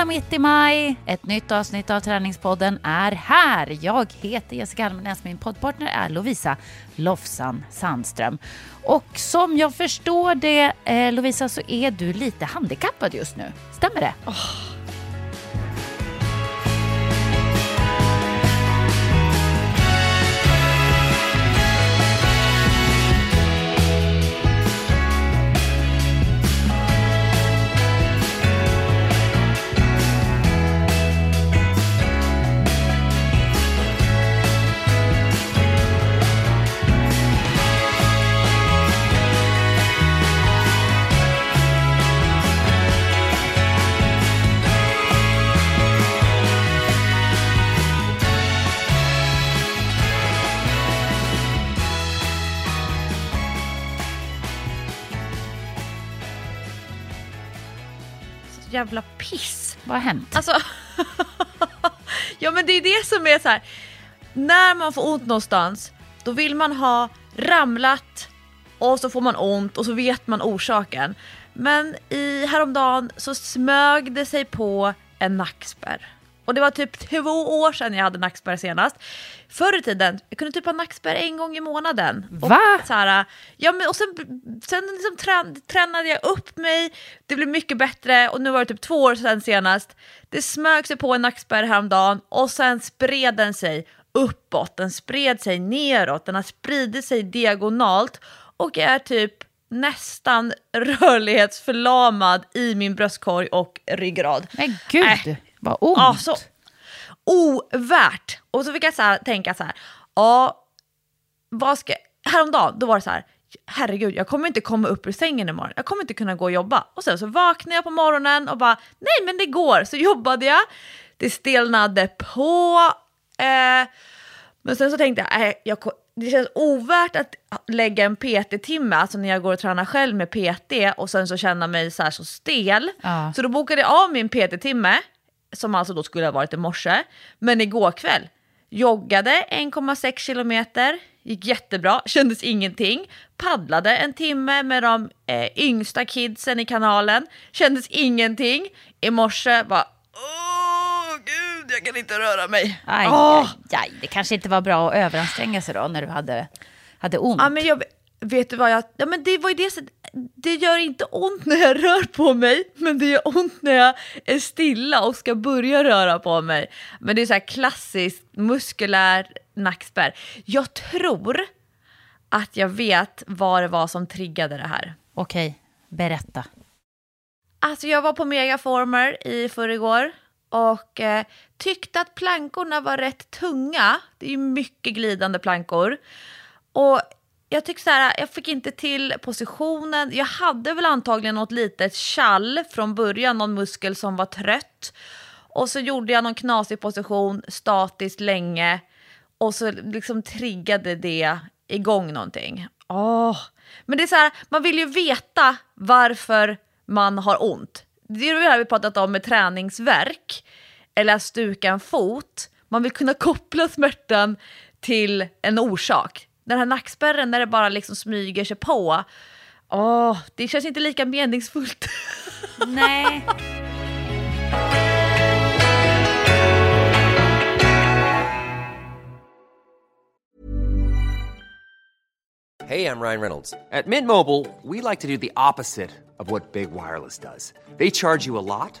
fredag mitt i maj. Ett nytt avsnitt av Träningspodden är här. Jag heter Jessica Almenäs, min poddpartner är Lovisa Lofsan Sandström. Och som jag förstår det, eh, Lovisa, så är du lite handikappad just nu. Stämmer det? Oh. Jävla piss. Vad har hänt? Alltså, ja men det är det som är så här. När man får ont någonstans, då vill man ha ramlat och så får man ont och så vet man orsaken. Men i häromdagen så smög det sig på en nackspärr. Och det var typ två år sedan jag hade nackspärr senast. Förr i tiden, jag kunde typ ha nackspärr en gång i månaden. Va? Och, så här, ja, men, och sen, sen liksom trän, tränade jag upp mig, det blev mycket bättre och nu var det typ två år sedan senast. Det smög sig på en nackspärr häromdagen och sen spred den sig uppåt, den spred sig neråt, den har spridit sig diagonalt och är typ nästan rörlighetsförlamad i min bröstkorg och ryggrad. Men gud! Äh, vad ont! Ja, så ovärt. Och så fick jag så här, tänka så här, ja, vad ska, häromdagen då var det så här, herregud, jag kommer inte komma upp ur sängen imorgon. Jag kommer inte kunna gå och jobba. Och sen så vaknade jag på morgonen och bara, nej men det går. Så jobbade jag, det stelnade på. Eh, men sen så tänkte jag, äh, jag, det känns ovärt att lägga en PT-timme, alltså när jag går och tränar själv med PT och sen så känna mig så här så stel. Ja. Så då bokade jag av min PT-timme som alltså då skulle ha varit i morse. Men igår kväll joggade 1,6 kilometer, gick jättebra, kändes ingenting. Paddlade en timme med de eh, yngsta kidsen i kanalen, kändes ingenting. I morse bara Åh gud, jag kan inte röra mig. Aj, aj, aj, det kanske inte var bra att överanstränga sig då när du hade, hade ont. Ja, men jag, Vet du vad jag... Ja, men det, var ju det, det gör inte ont när jag rör på mig, men det gör ont när jag är stilla och ska börja röra på mig. Men det är så här klassiskt muskulär nackspärr. Jag tror att jag vet vad det var som triggade det här. Okej, berätta. Alltså jag var på Megaformer i förrgår och eh, tyckte att plankorna var rätt tunga. Det är ju mycket glidande plankor. Och jag tycker så här, jag fick inte till positionen. Jag hade väl antagligen något litet kall från början, någon muskel som var trött. Och så gjorde jag någon knasig position statiskt länge och så liksom triggade det igång någonting. Oh. Men det är så här, man vill ju veta varför man har ont. Det är det här vi pratat om med träningsverk eller att stuka en fot. Man vill kunna koppla smärtan till en orsak den här nackspärren när det bara liksom smyger sig på. Åh, det känns inte lika meningsfullt. Nej. Hej, I'm Ryan Reynolds. At Mint Mobile, we like to do the opposite of what Big Wireless does. They charge you a lot.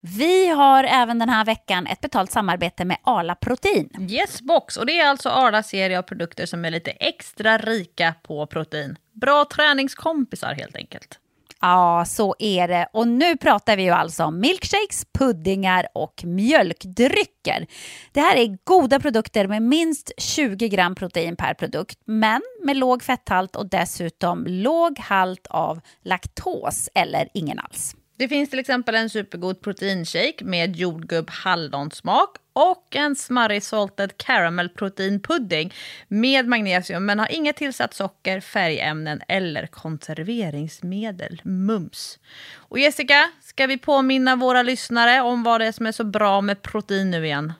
Vi har även den här veckan ett betalt samarbete med Arla Protein. Yes box, och det är alltså Arlas serie av produkter som är lite extra rika på protein. Bra träningskompisar helt enkelt. Ja, så är det. Och nu pratar vi ju alltså om milkshakes, puddingar och mjölkdrycker. Det här är goda produkter med minst 20 gram protein per produkt, men med låg fetthalt och dessutom låg halt av laktos eller ingen alls. Det finns till exempel en supergod proteinshake med jordgubb hallonsmak och en smarrig salted caramel proteinpudding med magnesium men har inget tillsatt socker, färgämnen eller konserveringsmedel. Mums. Och Jessica, ska vi påminna våra lyssnare om vad det är som är så bra med protein nu igen?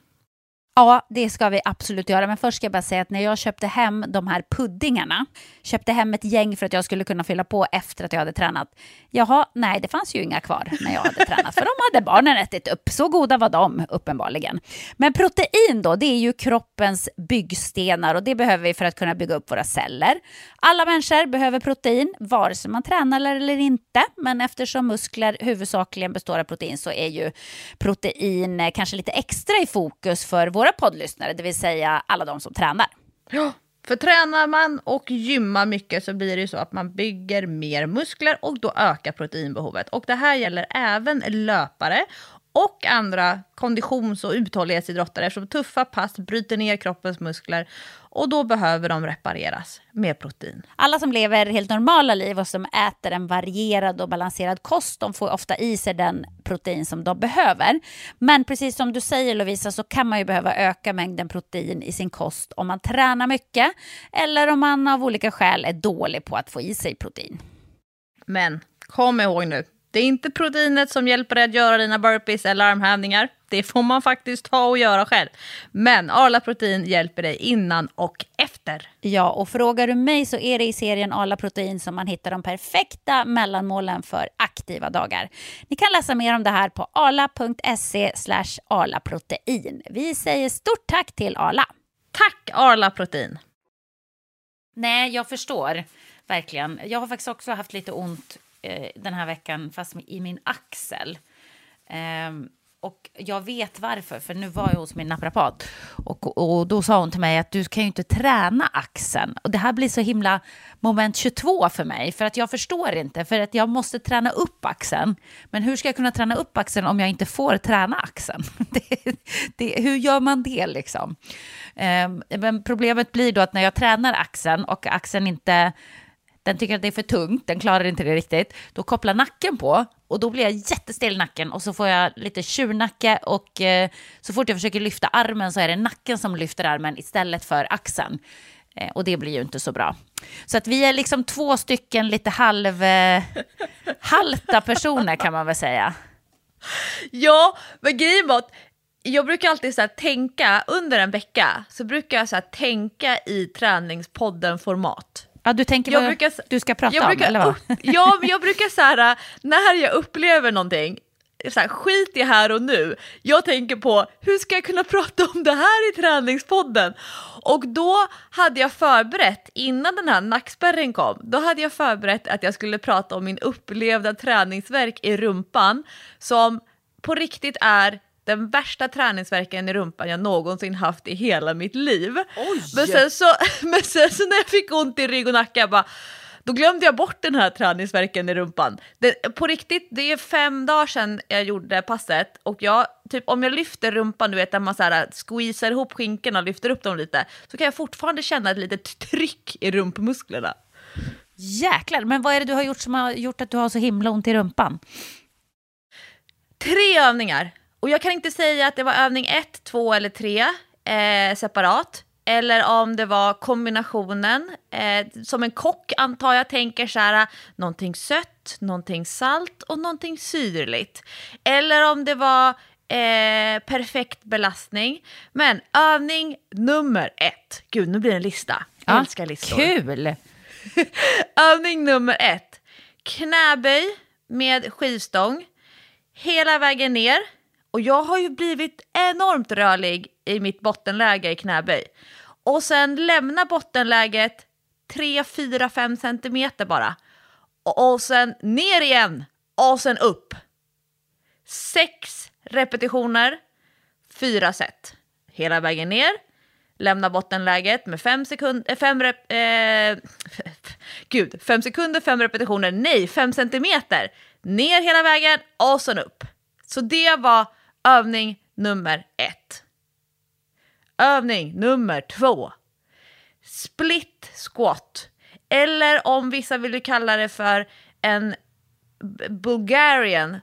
Ja, det ska vi absolut göra. Men först ska jag bara säga att när jag köpte hem de här puddingarna, köpte hem ett gäng för att jag skulle kunna fylla på efter att jag hade tränat. Jaha, nej, det fanns ju inga kvar när jag hade tränat, för de hade barnen ätit upp. Så goda var de, uppenbarligen. Men protein då, det är ju kroppens byggstenar och det behöver vi för att kunna bygga upp våra celler. Alla människor behöver protein, vare sig man tränar eller inte. Men eftersom muskler huvudsakligen består av protein så är ju protein eh, kanske lite extra i fokus för våra poddlyssnare, det vill säga alla de som tränar. Ja, för tränar man och gymmar mycket så blir det ju så att man bygger mer muskler och då ökar proteinbehovet. Och det här gäller även löpare och andra konditions och uthållighetsidrottare eftersom tuffa pass bryter ner kroppens muskler och då behöver de repareras med protein. Alla som lever helt normala liv och som äter en varierad och balanserad kost, de får ofta i sig den protein som de behöver. Men precis som du säger Lovisa så kan man ju behöva öka mängden protein i sin kost om man tränar mycket eller om man av olika skäl är dålig på att få i sig protein. Men kom ihåg nu, det är inte proteinet som hjälper dig att göra dina burpees eller armhävningar. Det får man faktiskt ta och göra själv. Men Arla Protein hjälper dig innan och efter. Ja, och frågar du mig så är det i serien Arla Protein som man hittar de perfekta mellanmålen för aktiva dagar. Ni kan läsa mer om det här på arla.se arlaprotein. Vi säger stort tack till Arla. Tack Arla Protein! Nej, jag förstår verkligen. Jag har faktiskt också haft lite ont eh, den här veckan, fast i min axel. Um, och jag vet varför, för nu var jag hos min naprapat och, och då sa hon till mig att du kan ju inte träna axeln. Och det här blir så himla moment 22 för mig, för att jag förstår inte, för att jag måste träna upp axeln. Men hur ska jag kunna träna upp axeln om jag inte får träna axeln? Det, det, hur gör man det liksom? Ehm, men problemet blir då att när jag tränar axeln och axeln inte den tycker att det är för tungt, den klarar inte det riktigt. Då kopplar nacken på och då blir jag jättestel i nacken och så får jag lite tjurnacke och eh, så fort jag försöker lyfta armen så är det nacken som lyfter armen istället för axeln. Eh, och det blir ju inte så bra. Så att vi är liksom två stycken lite halv, eh, halta personer kan man väl säga. Ja, men grejen var att jag brukar alltid så tänka under en vecka så brukar jag så tänka i träningspodden-format. Ja, du tänker jag vad brukar, du ska prata brukar, om, eller vad? ja, jag brukar så här, när jag upplever någonting, så här, skit i här och nu. Jag tänker på hur ska jag kunna prata om det här i träningspodden? Och då hade jag förberett, innan den här nackspärren kom, då hade jag förberett att jag skulle prata om min upplevda träningsverk i rumpan som på riktigt är den värsta träningsverken i rumpan jag någonsin haft i hela mitt liv. Men sen, så, men sen så när jag fick ont i rygg och nacke, jag bara, då glömde jag bort den här träningsverken i rumpan. Det, på riktigt, det är fem dagar sedan jag gjorde passet och jag, typ, om jag lyfter rumpan, du vet där man så här, squeezar ihop skinkorna och lyfter upp dem lite, så kan jag fortfarande känna ett litet tryck i rumpmusklerna. Jäklar, men vad är det du har gjort som har gjort att du har så himla ont i rumpan? Tre övningar. Och jag kan inte säga att det var övning ett, två eller tre eh, separat. Eller om det var kombinationen. Eh, som en kock antar jag tänker så här, någonting sött, någonting salt och någonting syrligt. Eller om det var eh, perfekt belastning. Men övning nummer ett. Gud, nu blir det en lista. Jag ja, älskar listor. Kul! övning nummer ett. Knäböj med skivstång. Hela vägen ner och jag har ju blivit enormt rörlig i mitt bottenläge i knäböj. Och sen lämna bottenläget 3, 4, 5 centimeter bara. Och, sen ner igen och sen upp. Sex repetitioner, fyra set. Hela vägen ner, lämna bottenläget med fem sekunder, eh, fem rep, eh, gud, fem sekunder, fem repetitioner, nej, fem centimeter. Ner hela vägen och sen upp. Så det var Övning nummer ett. Övning nummer två. Split squat. Eller om vissa vill kalla det för en Bulgarian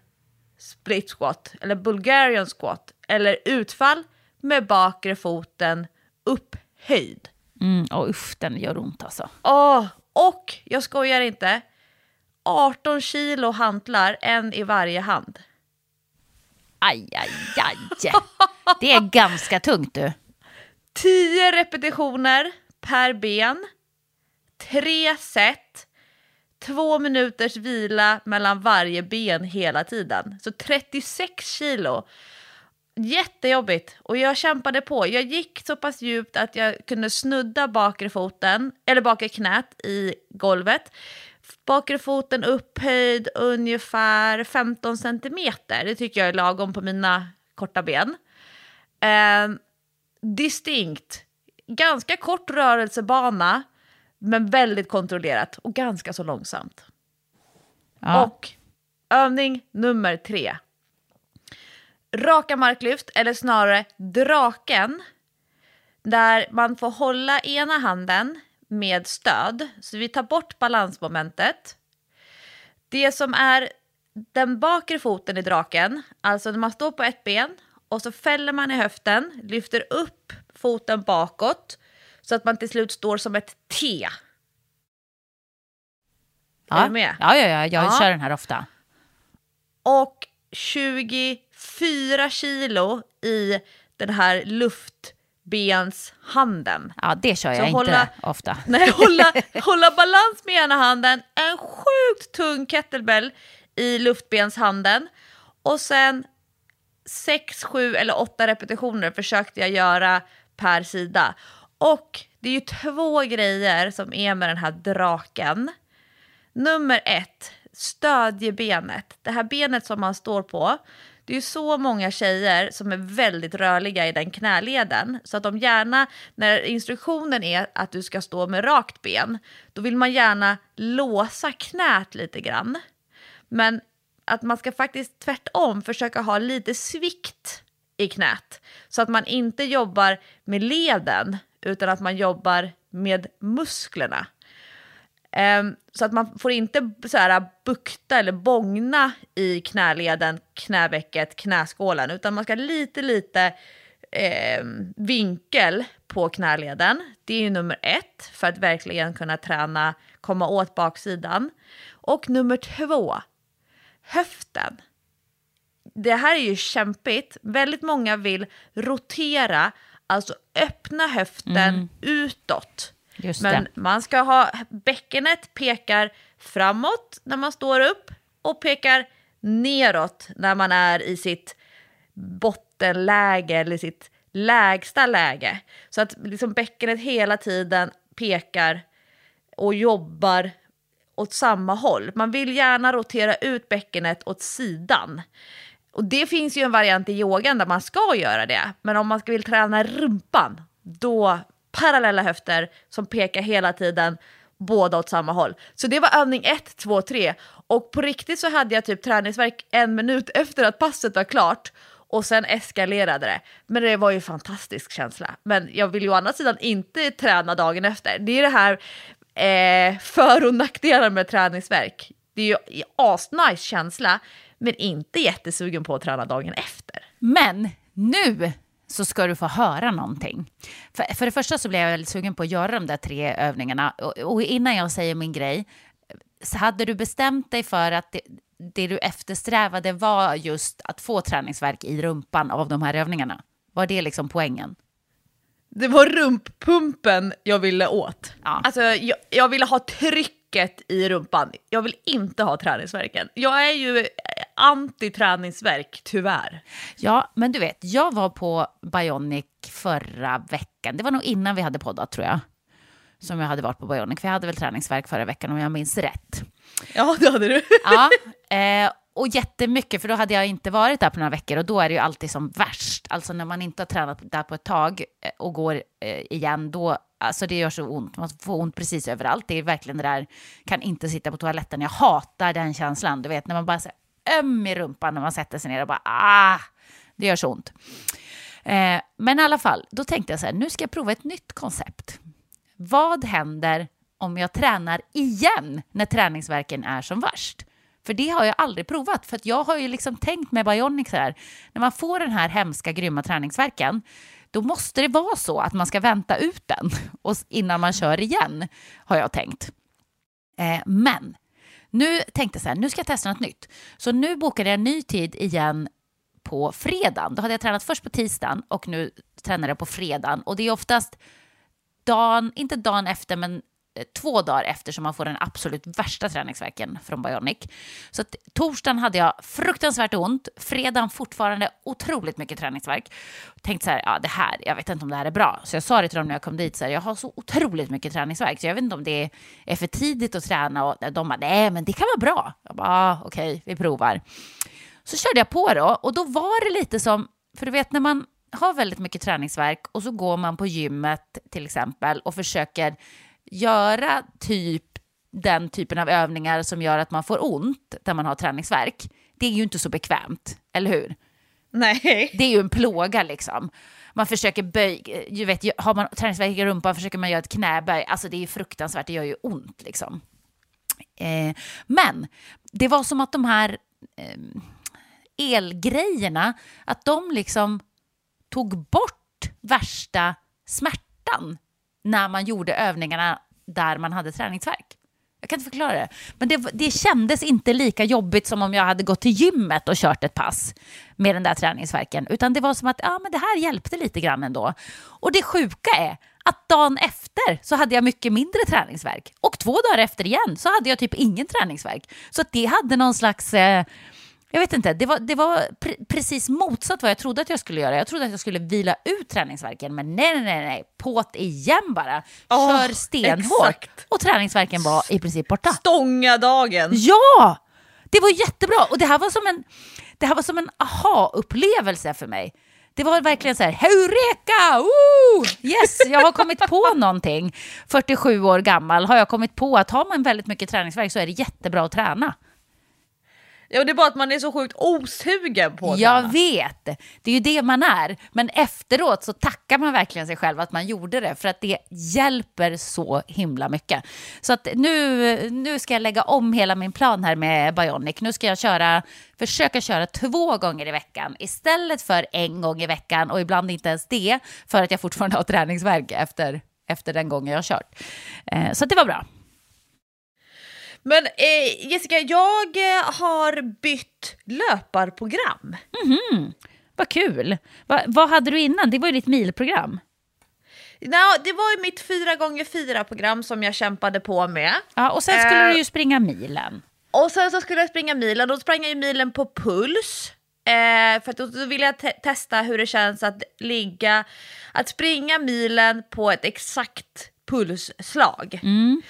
split squat eller Bulgarian squat eller utfall med bakre foten upphöjd. Mm, och usch, den gör ont alltså. Åh, och jag skojar inte, 18 kilo hantlar, en i varje hand. Aj, aj, aj. Det är ganska tungt du. Tio repetitioner per ben, tre set, två minuters vila mellan varje ben hela tiden. Så 36 kilo. Jättejobbigt och jag kämpade på. Jag gick så pass djupt att jag kunde snudda bakre foten, eller bakre knät i golvet. Bakre foten upphöjd ungefär 15 centimeter. Det tycker jag är lagom på mina korta ben. Eh, distinkt. Ganska kort rörelsebana, men väldigt kontrollerat och ganska så långsamt. Ja. Och övning nummer tre. Raka marklyft, eller snarare draken. Där man får hålla ena handen med stöd. Så vi tar bort balansmomentet. Det som är den bakre foten i draken, alltså när man står på ett ben och så fäller man i höften, lyfter upp foten bakåt så att man till slut står som ett T. ja. Är du med? Ja, ja, ja. jag Ja. kör den här ofta. och 24 kilo i den här luftbenshanden. Ja, det kör jag Så inte hålla- ofta. Nej, hålla, hålla balans med ena handen, en sjukt tung kettlebell i luftbenshanden och sen 6, 7 eller 8 repetitioner försökte jag göra per sida. Och det är ju två grejer som är med den här draken. Nummer ett, stödjebenet. Det här benet som man står på. Det är ju så många tjejer som är väldigt rörliga i den knäleden. Så att de gärna, när instruktionen är att du ska stå med rakt ben, då vill man gärna låsa knät lite grann. Men att man ska faktiskt tvärtom försöka ha lite svikt i knät. Så att man inte jobbar med leden, utan att man jobbar med musklerna. Ehm, så att man får inte så här bukta eller bångna i knäleden, knävecket, knäskålen, utan man ska ha lite, lite ehm, vinkel på knäleden. Det är ju nummer ett för att verkligen kunna träna, komma åt baksidan. Och nummer två, höften. Det här är ju kämpigt. Väldigt många vill rotera, alltså öppna höften utåt. Just Men det. man ska ha, bäckenet pekar framåt när man står upp och pekar neråt när man är i sitt bottenläge eller sitt lägsta läge. Så att liksom bäckenet hela tiden pekar och jobbar åt samma håll. Man vill gärna rotera ut bäckenet åt sidan. Och det finns ju en variant i yogan där man ska göra det. Men om man vill träna rumpan, då parallella höfter som pekar hela tiden båda åt samma håll. Så det var övning 1, 2, 3. Och på riktigt så hade jag typ träningsverk en minut efter att passet var klart. Och sen eskalerade det. Men det var ju en fantastisk känsla. Men jag vill ju å andra sidan inte träna dagen efter. Det är det här eh, för och nackdelar med träningsverk. Det är ju asnice känsla, men inte jättesugen på att träna dagen efter. Men nu så ska du få höra någonting. För, för det första så blev jag väldigt sugen på att göra de där tre övningarna. Och, och innan jag säger min grej, så hade du bestämt dig för att det, det du eftersträvade var just att få träningsverk i rumpan av de här övningarna? Var det liksom poängen? Det var rumppumpen jag ville åt. Ja. Alltså, jag, jag ville ha trycket i rumpan. Jag vill inte ha träningsverken. Jag är ju eh, anti-träningsverk, tyvärr. Ja, men du vet, jag var på Bionic förra veckan. Det var nog innan vi hade poddat tror jag. Som jag hade varit på Bionic. Jag hade väl träningsverk förra veckan om jag minns rätt. Ja, det hade du. Ja, eh, och jättemycket, för då hade jag inte varit där på några veckor och då är det ju alltid som värst. Alltså när man inte har tränat där på ett tag eh, och går eh, igen, då, alltså det gör så ont. Man får ont precis överallt. Det är verkligen det där, kan inte sitta på toaletten. Jag hatar den känslan, du vet när man bara så här, öm i rumpan när man sätter sig ner och bara ah, det gör så ont. Eh, men i alla fall, då tänkte jag så här, nu ska jag prova ett nytt koncept. Vad händer om jag tränar igen när träningsverken är som värst? För det har jag aldrig provat. För att jag har ju liksom tänkt med Bionic så här, när man får den här hemska grymma träningsverken, då måste det vara så att man ska vänta ut den och innan man kör igen, har jag tänkt. Eh, men nu tänkte jag så här, nu ska jag testa något nytt. Så nu bokade jag en ny tid igen på fredagen. Då hade jag tränat först på tisdagen och nu tränar jag på fredagen. Och det är oftast dagen, inte dagen efter, men Eh, två dagar efter som man får den absolut värsta träningsverken från Bionic. Så att, torsdagen hade jag fruktansvärt ont, fredagen fortfarande otroligt mycket träningsverk. Tänkte så här, ja det här, jag vet inte om det här är bra. Så jag sa det till dem när jag kom dit, så här, jag har så otroligt mycket träningsverk så jag vet inte om det är för tidigt att träna. Och de bara, nej men det kan vara bra. Jag bara, ah, okej, okay, vi provar. Så körde jag på då och då var det lite som, för du vet när man har väldigt mycket träningsverk och så går man på gymmet till exempel och försöker göra typ den typen av övningar som gör att man får ont där man har träningsverk. Det är ju inte så bekvämt, eller hur? Nej. Det är ju en plåga liksom. Man försöker böja, vet, har man träningsverk i rumpan försöker man göra ett knäböj. Alltså det är ju fruktansvärt, det gör ju ont liksom. Eh, men det var som att de här eh, elgrejerna, att de liksom tog bort värsta smärtan när man gjorde övningarna där man hade träningsverk. Jag kan inte förklara det. Men det, det kändes inte lika jobbigt som om jag hade gått till gymmet och kört ett pass med den där träningsverken. Utan det var som att ja, men det här hjälpte lite grann ändå. Och det sjuka är att dagen efter så hade jag mycket mindre träningsverk. Och två dagar efter igen så hade jag typ ingen träningsverk. Så att det hade någon slags... Eh, jag vet inte, det var, det var pre precis motsatt vad jag trodde att jag skulle göra. Jag trodde att jag skulle vila ut träningsverken, men nej, nej, nej, nej. påt igen bara. Kör oh, stenhårt. Exakt. Och träningsverken var i princip borta. Stånga dagen. Ja! Det var jättebra. Och det här var som en, det här var som en aha-upplevelse för mig. Det var verkligen så här, heureka! Ooh! Yes, jag har kommit på någonting. 47 år gammal har jag kommit på att har man väldigt mycket träningsverk så är det jättebra att träna. Ja, det är bara att man är så sjukt osugen på det. Jag vet, det är ju det man är. Men efteråt så tackar man verkligen sig själv att man gjorde det, för att det hjälper så himla mycket. Så att nu, nu ska jag lägga om hela min plan här med Bionic. Nu ska jag köra, försöka köra två gånger i veckan istället för en gång i veckan och ibland inte ens det, för att jag fortfarande har träningsverk efter, efter den gången jag har kört. Eh, så det var bra. Men eh, Jessica, jag eh, har bytt löparprogram. Mm -hmm. Vad kul. Va, vad hade du innan? Det var ju ditt milprogram. No, det var ju mitt 4x4-program som jag kämpade på med. Ja, och sen skulle eh, du ju springa milen. Och sen så skulle jag springa milen. Då sprang jag ju milen på puls. Eh, för då, då ville jag te testa hur det känns att ligga, att springa milen på ett exakt pulsslag. Mm.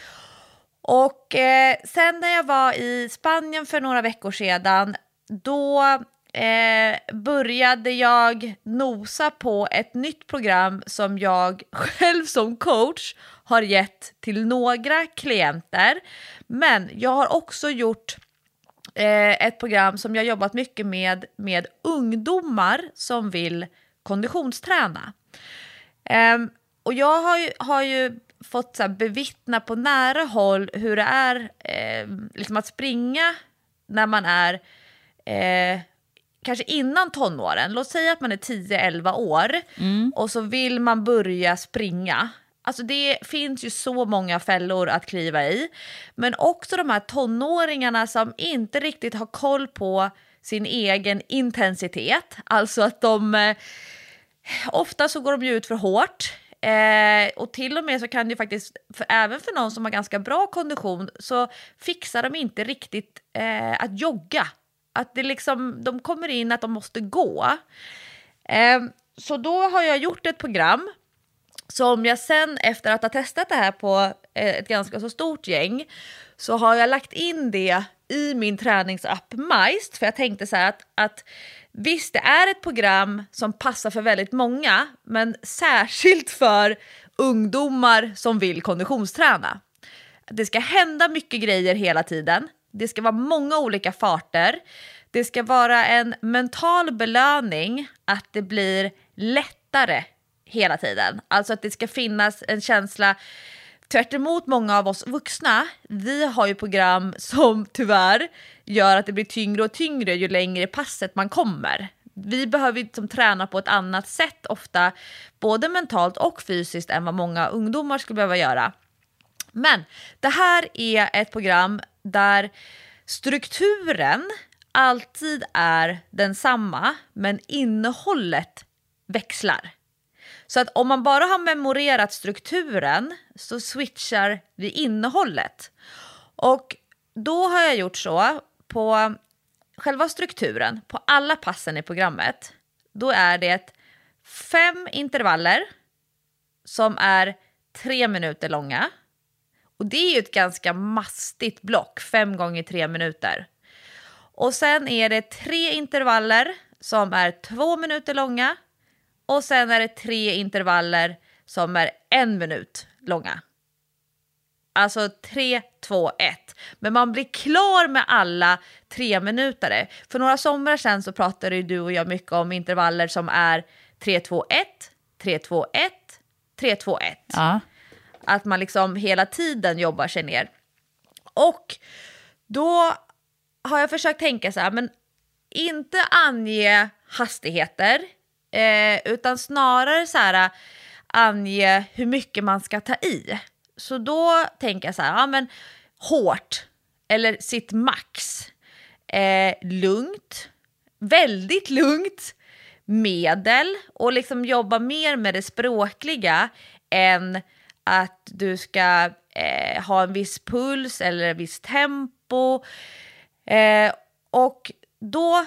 Och eh, sen när jag var i Spanien för några veckor sedan, då eh, började jag nosa på ett nytt program som jag själv som coach har gett till några klienter. Men jag har också gjort eh, ett program som jag jobbat mycket med, med ungdomar som vill konditionsträna. Ehm, och jag har ju, har ju fått så här, bevittna på nära håll hur det är eh, liksom att springa när man är eh, kanske innan tonåren. Låt säga att man är 10-11 år mm. och så vill man börja springa. Alltså det finns ju så många fällor att kliva i. Men också de här tonåringarna som inte riktigt har koll på sin egen intensitet. Alltså att de... Eh, ofta så går de ju ut för hårt. Eh, och till och med så kan det faktiskt, för, även för någon som har ganska bra kondition, så fixar de inte riktigt eh, att jogga. Att det liksom, de kommer in att de måste gå. Eh, så då har jag gjort ett program som jag sen efter att ha testat det här på eh, ett ganska så stort gäng så har jag lagt in det i min träningsapp Majst för jag tänkte så här att, att Visst, det är ett program som passar för väldigt många, men särskilt för ungdomar som vill konditionsträna. Det ska hända mycket grejer hela tiden. Det ska vara många olika farter. Det ska vara en mental belöning att det blir lättare hela tiden. Alltså att det ska finnas en känsla tvärt emot många av oss vuxna, vi har ju program som tyvärr gör att det blir tyngre och tyngre ju längre passet man kommer. Vi behöver liksom träna på ett annat sätt ofta, både mentalt och fysiskt än vad många ungdomar skulle behöva göra. Men det här är ett program där strukturen alltid är densamma, men innehållet växlar. Så att om man bara har memorerat strukturen så switchar vi innehållet. Och då har jag gjort så på själva strukturen, på alla passen i programmet, då är det fem intervaller som är tre minuter långa. Och det är ju ett ganska mastigt block, fem gånger tre minuter. Och sen är det tre intervaller som är två minuter långa och sen är det tre intervaller som är en minut långa. Alltså 3, 2, 1. Men man blir klar med alla tre minuter. För några somrar sedan så pratade du och jag mycket om intervaller som är 3, 2, 1, 3, 2, 1, 3, 2, 1. Ja. Att man liksom hela tiden jobbar sig ner. Och då har jag försökt tänka så här, men inte ange hastigheter, eh, utan snarare så här äh, ange hur mycket man ska ta i. Så då tänker jag så här, ja men hårt eller sitt max, eh, lugnt, väldigt lugnt, medel och liksom jobba mer med det språkliga än att du ska eh, ha en viss puls eller ett visst tempo. Eh, och då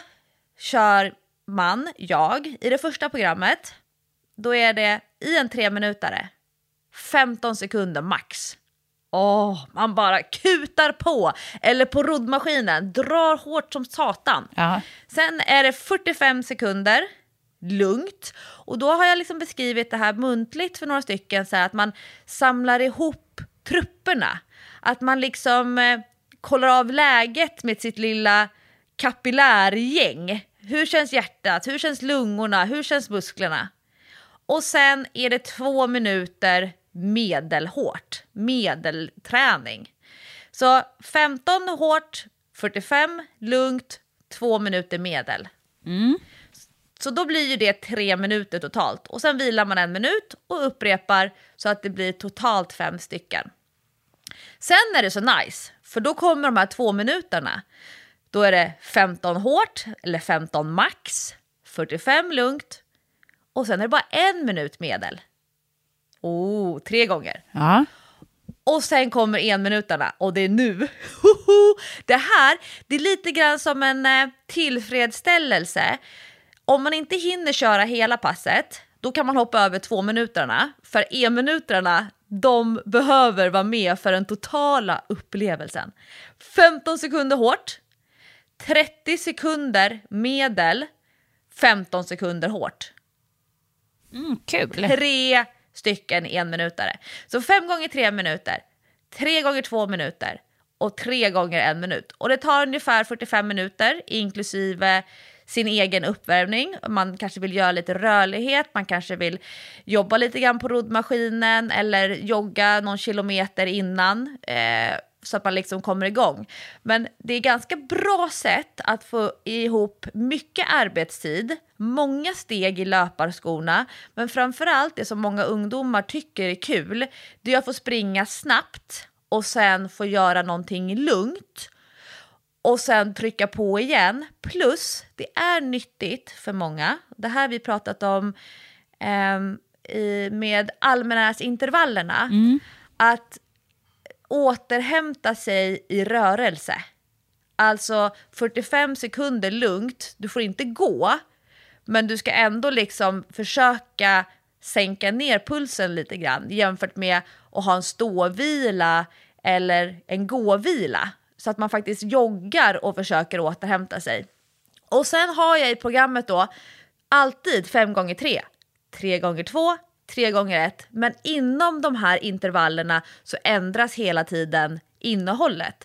kör man, jag, i det första programmet, då är det i en tre minutare 15 sekunder max. Åh, man bara kutar på. Eller på roddmaskinen, drar hårt som satan. Ja. Sen är det 45 sekunder lugnt. Och då har jag liksom beskrivit det här muntligt för några stycken, så här att man samlar ihop trupperna. Att man liksom eh, kollar av läget med sitt lilla kapillärgäng. Hur känns hjärtat? Hur känns lungorna? Hur känns musklerna? Och sen är det två minuter medelhårt, medelträning. Så 15 hårt, 45 lugnt, två minuter medel. Så då blir ju det tre minuter totalt. Och sen vilar man en minut och upprepar så att det blir totalt fem stycken. Sen är det så nice, för då kommer de här två minuterna. Då är det 15 hårt, eller 15 max, 45 lugnt och sen är det bara en minut medel. Oh, tre gånger. Ja. Och sen kommer enminuterna och det är nu. Det här, det är lite grann som en eh, tillfredsställelse. Om man inte hinner köra hela passet, då kan man hoppa över två minuterna. För e-minuterna, de behöver vara med för den totala upplevelsen. 15 sekunder hårt, 30 sekunder medel, 15 sekunder hårt Mm, kul. tre stycken enminutare. Så fem gånger tre minuter, tre gånger två minuter och tre gånger en minut. Och det tar ungefär 45 minuter inklusive sin egen uppvärmning. Man kanske vill göra lite rörlighet, man kanske vill jobba lite grann på roddmaskinen eller jogga någon kilometer innan. Eh, så att man liksom kommer igång. Men det är ganska bra sätt att få ihop mycket arbetstid, många steg i löparskorna, men framförallt det som många ungdomar tycker är kul, det är att få springa snabbt och sen få göra någonting lugnt och sen trycka på igen. Plus, det är nyttigt för många, det här vi pratat om i, med allmännärintervallerna, att återhämta sig i rörelse. Alltså 45 sekunder lugnt, du får inte gå, men du ska ändå liksom försöka sänka ner pulsen lite grann jämfört med att ha en ståvila eller en gåvila. Så att man faktiskt joggar och försöker återhämta sig. Och sen har jag i programmet då alltid 5 gånger 3 3 gånger 2 tre gånger ett, men inom de här intervallerna så ändras hela tiden innehållet.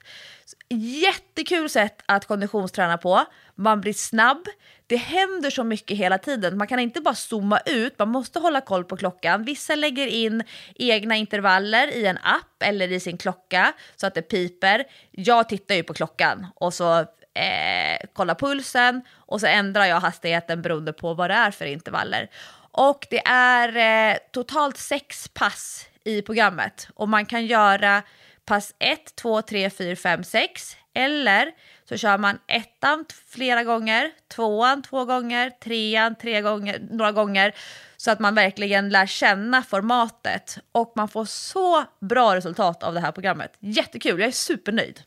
Jättekul sätt att konditionsträna på. man blir snabb. Det händer så mycket hela tiden. Man kan inte bara zooma ut, man måste hålla koll på klockan. Vissa lägger in egna intervaller i en app eller i sin klocka så att det piper. Jag tittar ju på klockan och så eh, kollar pulsen och så ändrar jag hastigheten beroende på vad det är för intervaller. Och det är eh, totalt sex pass i programmet och man kan göra pass 1, 2, 3, 4, 5, 6 eller så kör man ettan flera gånger, tvåan två gånger, trean tre gånger, några gånger så att man verkligen lär känna formatet och man får så bra resultat av det här programmet. Jättekul, jag är supernöjd.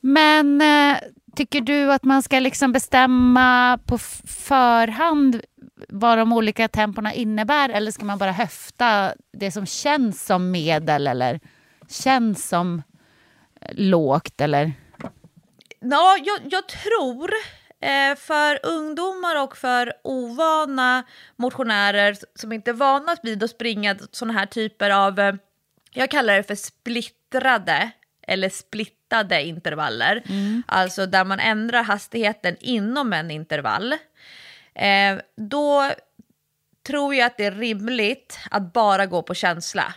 Men eh, tycker du att man ska liksom bestämma på förhand vad de olika tempona innebär eller ska man bara höfta det som känns som medel eller känns som lågt eller? Ja, jag, jag tror eh, för ungdomar och för ovana motionärer som inte är vana vid att springa sådana här typer av, eh, jag kallar det för splittrade eller splittade intervaller. Mm. Alltså där man ändrar hastigheten inom en intervall. Eh, då tror jag att det är rimligt att bara gå på känsla.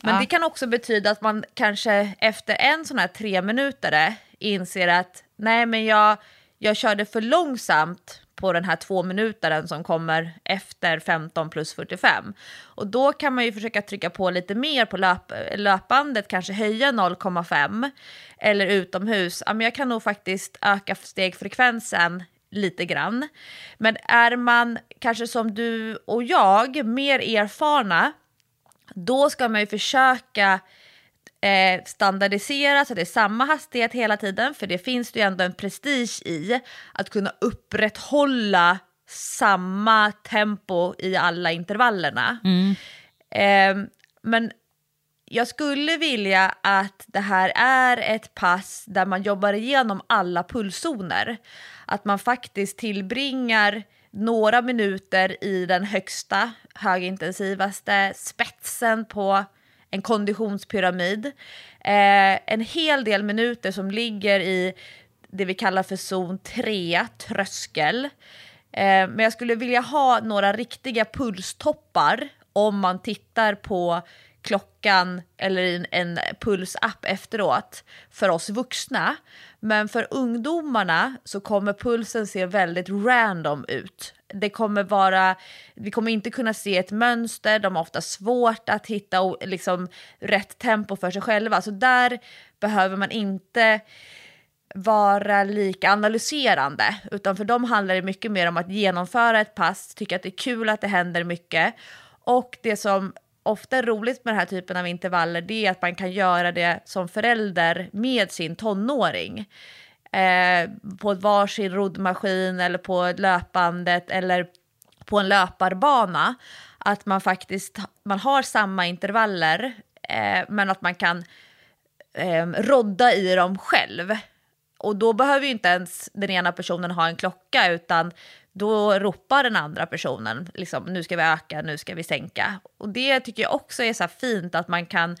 Men ja. det kan också betyda att man kanske efter en sån här tre minuter inser att nej men jag, jag körde för långsamt på den här två minutaren som kommer efter 15 plus 45. Och då kan man ju försöka trycka på lite mer på löp, löpbandet, kanske höja 0,5 eller utomhus. Ja, men jag kan nog faktiskt öka stegfrekvensen lite grann. Men är man kanske som du och jag mer erfarna, då ska man ju försöka eh, standardisera så att det är samma hastighet hela tiden, för det finns det ju ändå en prestige i att kunna upprätthålla samma tempo i alla intervallerna. Mm. Eh, men jag skulle vilja att det här är ett pass där man jobbar igenom alla pulszoner. Att man faktiskt tillbringar några minuter i den högsta, högintensivaste spetsen på en konditionspyramid. Eh, en hel del minuter som ligger i det vi kallar för zon 3, tröskel. Eh, men jag skulle vilja ha några riktiga pulstoppar om man tittar på klockan eller en, en pulsapp efteråt för oss vuxna. Men för ungdomarna så kommer pulsen se väldigt random ut. Det kommer vara, vi kommer inte kunna se ett mönster, de har ofta svårt att hitta liksom, rätt tempo för sig själva. Så där behöver man inte vara lika analyserande, utan för dem handlar det mycket mer om att genomföra ett pass, tycka att det är kul att det händer mycket. Och det som ofta är roligt med den här typen av intervaller det är att man kan göra det som förälder med sin tonåring. Eh, på varsin roddmaskin eller på löpbandet eller på en löparbana. Att man faktiskt man har samma intervaller eh, men att man kan eh, rodda i dem själv. Och då behöver ju inte ens den ena personen ha en klocka utan då ropar den andra personen liksom, nu ska vi öka, nu ska vi sänka. Och det tycker jag också är så fint att man kan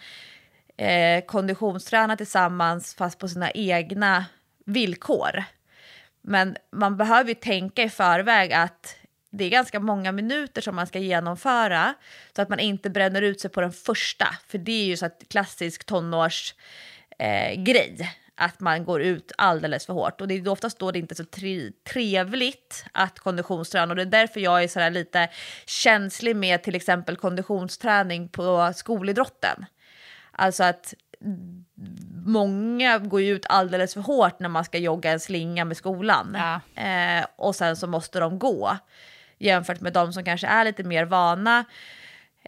eh, konditionsträna tillsammans fast på sina egna villkor. Men man behöver ju tänka i förväg att det är ganska många minuter som man ska genomföra så att man inte bränner ut sig på den första. För det är ju så att klassisk tonårsgrej. Eh, att man går ut alldeles för hårt. Och det är oftast då det inte är så tre trevligt att konditionsträna. Och det är därför jag är sådär lite känslig med till exempel konditionsträning på skolidrotten. Alltså att många går ut alldeles för hårt när man ska jogga en slinga med skolan. Ja. Eh, och sen så måste de gå. Jämfört med de som kanske är lite mer vana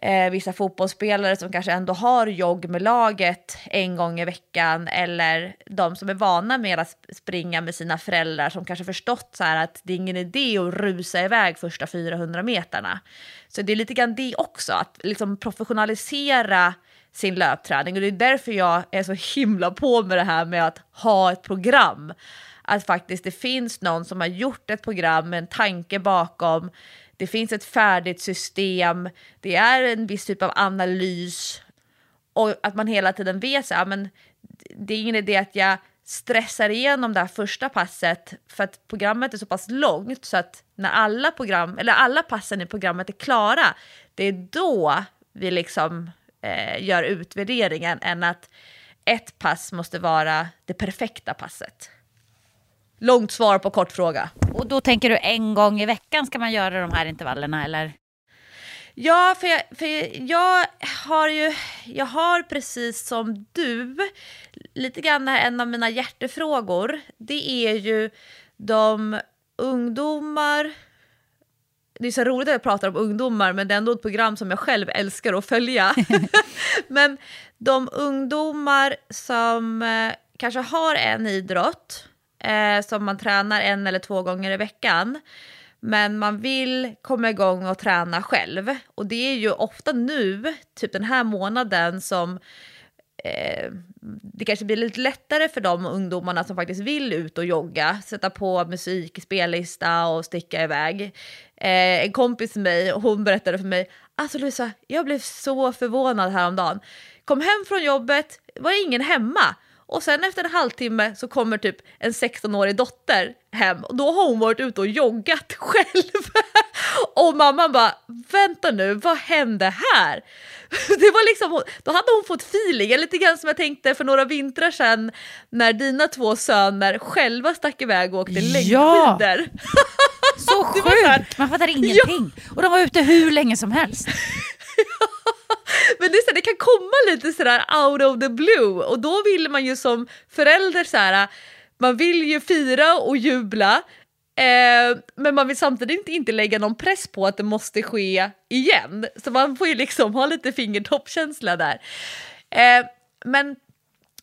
eh, vissa fotbollsspelare som kanske ändå har jogg med laget en gång i veckan eller de som är vana med att springa med sina föräldrar som kanske förstått så här att det är ingen idé att rusa iväg första 400 meterna. Så det är lite grann det också, att liksom professionalisera sin löpträning och det är därför jag är så himla på med det här med att ha ett program. Att faktiskt det finns någon som har gjort ett program med en tanke bakom det finns ett färdigt system, det är en viss typ av analys och att man hela tiden vet så här, men det är ingen idé att jag stressar igenom det här första passet för att programmet är så pass långt så att när alla, program, eller alla passen i programmet är klara, det är då vi liksom eh, gör utvärderingen än att ett pass måste vara det perfekta passet. Långt svar på kort fråga. Och då tänker du en gång i veckan ska man göra de här intervallerna eller? Ja, för jag, för jag har ju, jag har precis som du, lite grann en av mina hjärtefrågor, det är ju de ungdomar, det är så roligt att jag pratar om ungdomar men det är ändå ett program som jag själv älskar att följa. men de ungdomar som eh, kanske har en idrott eh, som man tränar en eller två gånger i veckan men man vill komma igång och träna själv. Och det är ju ofta nu, typ den här månaden, som eh, det kanske blir lite lättare för de ungdomarna som faktiskt vill ut och jogga, sätta på musik spellista och sticka iväg. Eh, en kompis med mig, hon berättade för mig, alltså Lisa, jag blev så förvånad häromdagen. Kom hem från jobbet, var ingen hemma. Och sen efter en halvtimme så kommer typ en 16-årig dotter hem och då har hon varit ute och joggat själv. och mamman bara, vänta nu, vad hände här? Det var liksom, då hade hon fått feeling, lite grann som jag tänkte för några vintrar sedan när dina två söner själva stack iväg och åkte Ja. längdskidor. Så sjukt! Man fattar ingenting. Och de var ute hur länge som helst. Men det, är så här, det kan komma lite sådär out of the blue och då vill man ju som förälder så här, man vill ju fira och jubla eh, men man vill samtidigt inte, lägga någon press på att det måste ske igen. Så man får ju liksom ha lite fingertoppkänsla där. Eh, men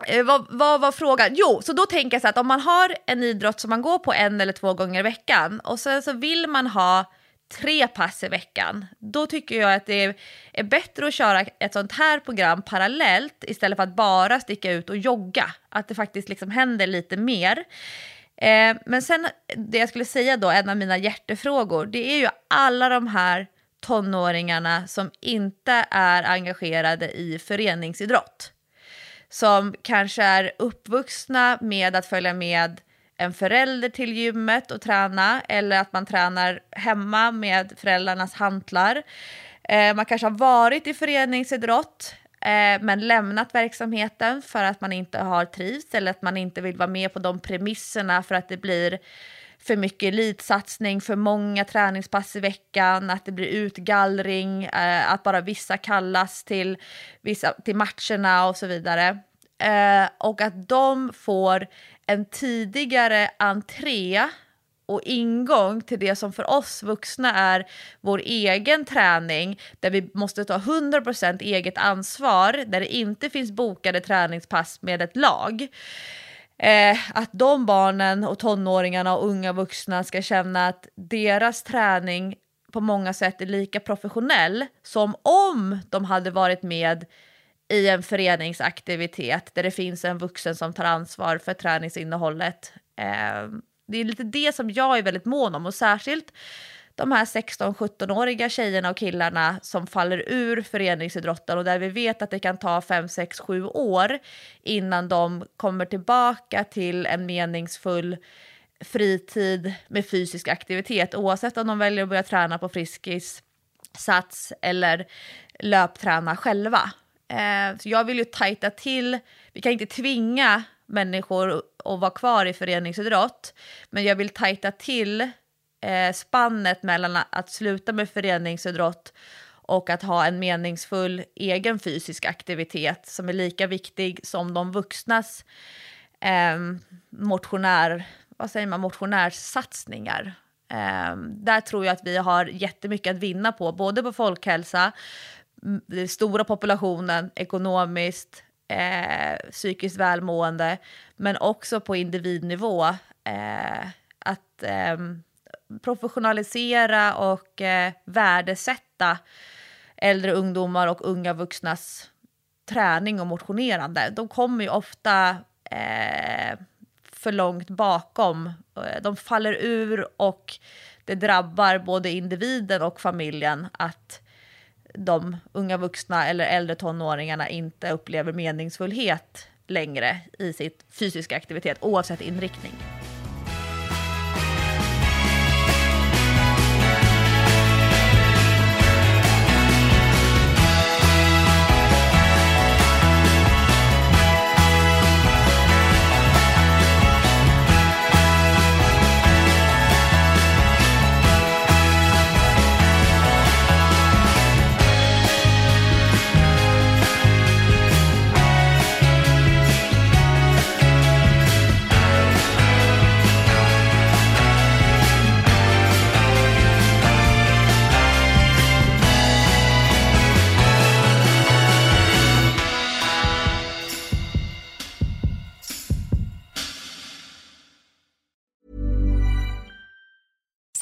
Eh, vad, vad var frågan? Jo, så då tänker jag så att om man har en idrott som man går på en eller två gånger i veckan och sen så vill man ha tre pass i veckan, då tycker jag att det är, bättre att köra ett sånt här program parallellt istället för att bara sticka ut och jogga. Att det faktiskt liksom händer lite mer. Eh, men sen det jag skulle säga då, en av mina hjärtefrågor, det är ju alla de här tonåringarna som inte är engagerade i föreningsidrott som kanske är uppvuxna med att följa med en förälder till gymmet och träna eller att man tränar hemma med föräldrarnas hantlar. Eh, man kanske har varit i föreningsidrott eh, men lämnat verksamheten för att man inte har trivts eller att man inte vill vara med på de premisserna för att det blir för mycket elitsatsning, för många träningspass i veckan, att det blir utgallring, eh, att bara vissa kallas till, vissa, till matcherna och så vidare. Eh, och att de får en tidigare entré och ingång till det som för oss vuxna är vår egen träning där vi måste ta 100% eget ansvar, där det inte finns bokade träningspass med ett lag. Eh, att de barnen och tonåringarna och unga vuxna ska känna att deras träning på många sätt är lika professionell som om de hade varit med i en föreningsaktivitet där det finns en vuxen som tar ansvar för träningsinnehållet. Eh, det är lite det som jag är väldigt mån om och särskilt de här 16-17-åriga tjejerna och killarna som faller ur föreningsidrotten och där vi vet att det kan ta 5, 6, 7 år innan de kommer tillbaka till en meningsfull fritid med fysisk aktivitet oavsett om de väljer att börja träna på Friskis, Sats eller löpträna själva. Eh, så jag vill ju tajta till, vi kan inte tvinga människor att vara kvar i föreningsidrott, men jag vill tajta till eh, spannet mellan att sluta med föreningsidrott och att ha en meningsfull egen fysisk aktivitet som är lika viktig som de vuxnas eh, motionär, vad säger man, motionärssatsningar. Eh, där tror jag att vi har jättemycket att vinna på, både på folkhälsa, den stora populationen, ekonomiskt, eh, psykiskt välmående, men också på individnivå. Eh, att eh, professionalisera och eh, värdesätta äldre ungdomar och unga vuxnas träning och motionerande. De kommer ju ofta eh, för långt bakom. Eh, de faller ur och det drabbar både individen och familjen att de unga vuxna eller äldre tonåringarna inte upplever meningsfullhet längre i sitt fysiska aktivitet oavsett inriktning.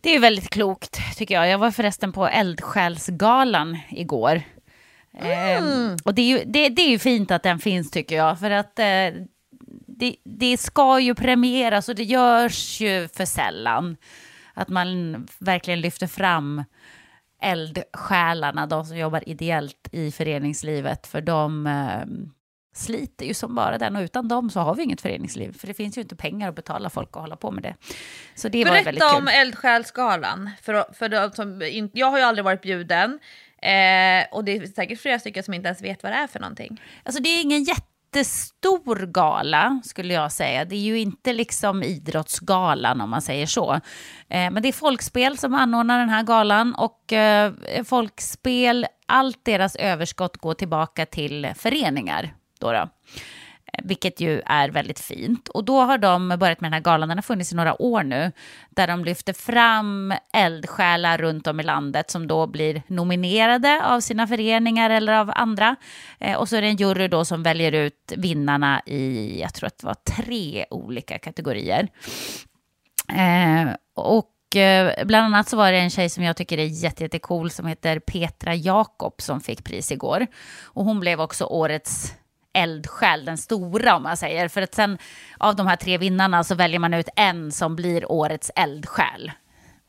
Det är väldigt klokt tycker jag. Jag var förresten på Eldsjälsgalan igår. Eh, och det är, ju, det, det är ju fint att den finns tycker jag. För att eh, det, det ska ju premieras och det görs ju för sällan. Att man verkligen lyfter fram eldsjälarna, de som jobbar ideellt i föreningslivet. För de eh, sliter ju som bara den och utan dem så har vi inget föreningsliv. För det finns ju inte pengar att betala folk att hålla på med det. Så det var väldigt Berätta kul. om Eldsjälsgalan. För, för de som jag har ju aldrig varit bjuden. Eh, och det är säkert flera stycken som inte ens vet vad det är för någonting. Alltså det är ingen jättestor gala skulle jag säga. Det är ju inte liksom idrottsgalan om man säger så. Eh, men det är Folkspel som anordnar den här galan och eh, Folkspel, allt deras överskott går tillbaka till föreningar. Då då. Eh, vilket ju är väldigt fint. Och då har de börjat med den här galan, den har funnits i några år nu, där de lyfter fram eldsjälar runt om i landet som då blir nominerade av sina föreningar eller av andra. Eh, och så är det en jury då som väljer ut vinnarna i, jag tror att det var tre olika kategorier. Eh, och och bland annat så var det en tjej som jag tycker är jätte, jättecool som heter Petra Jakob som fick pris igår. Och hon blev också årets eldsjäl, den stora om man säger. För att sen av de här tre vinnarna så väljer man ut en som blir årets eldsjäl.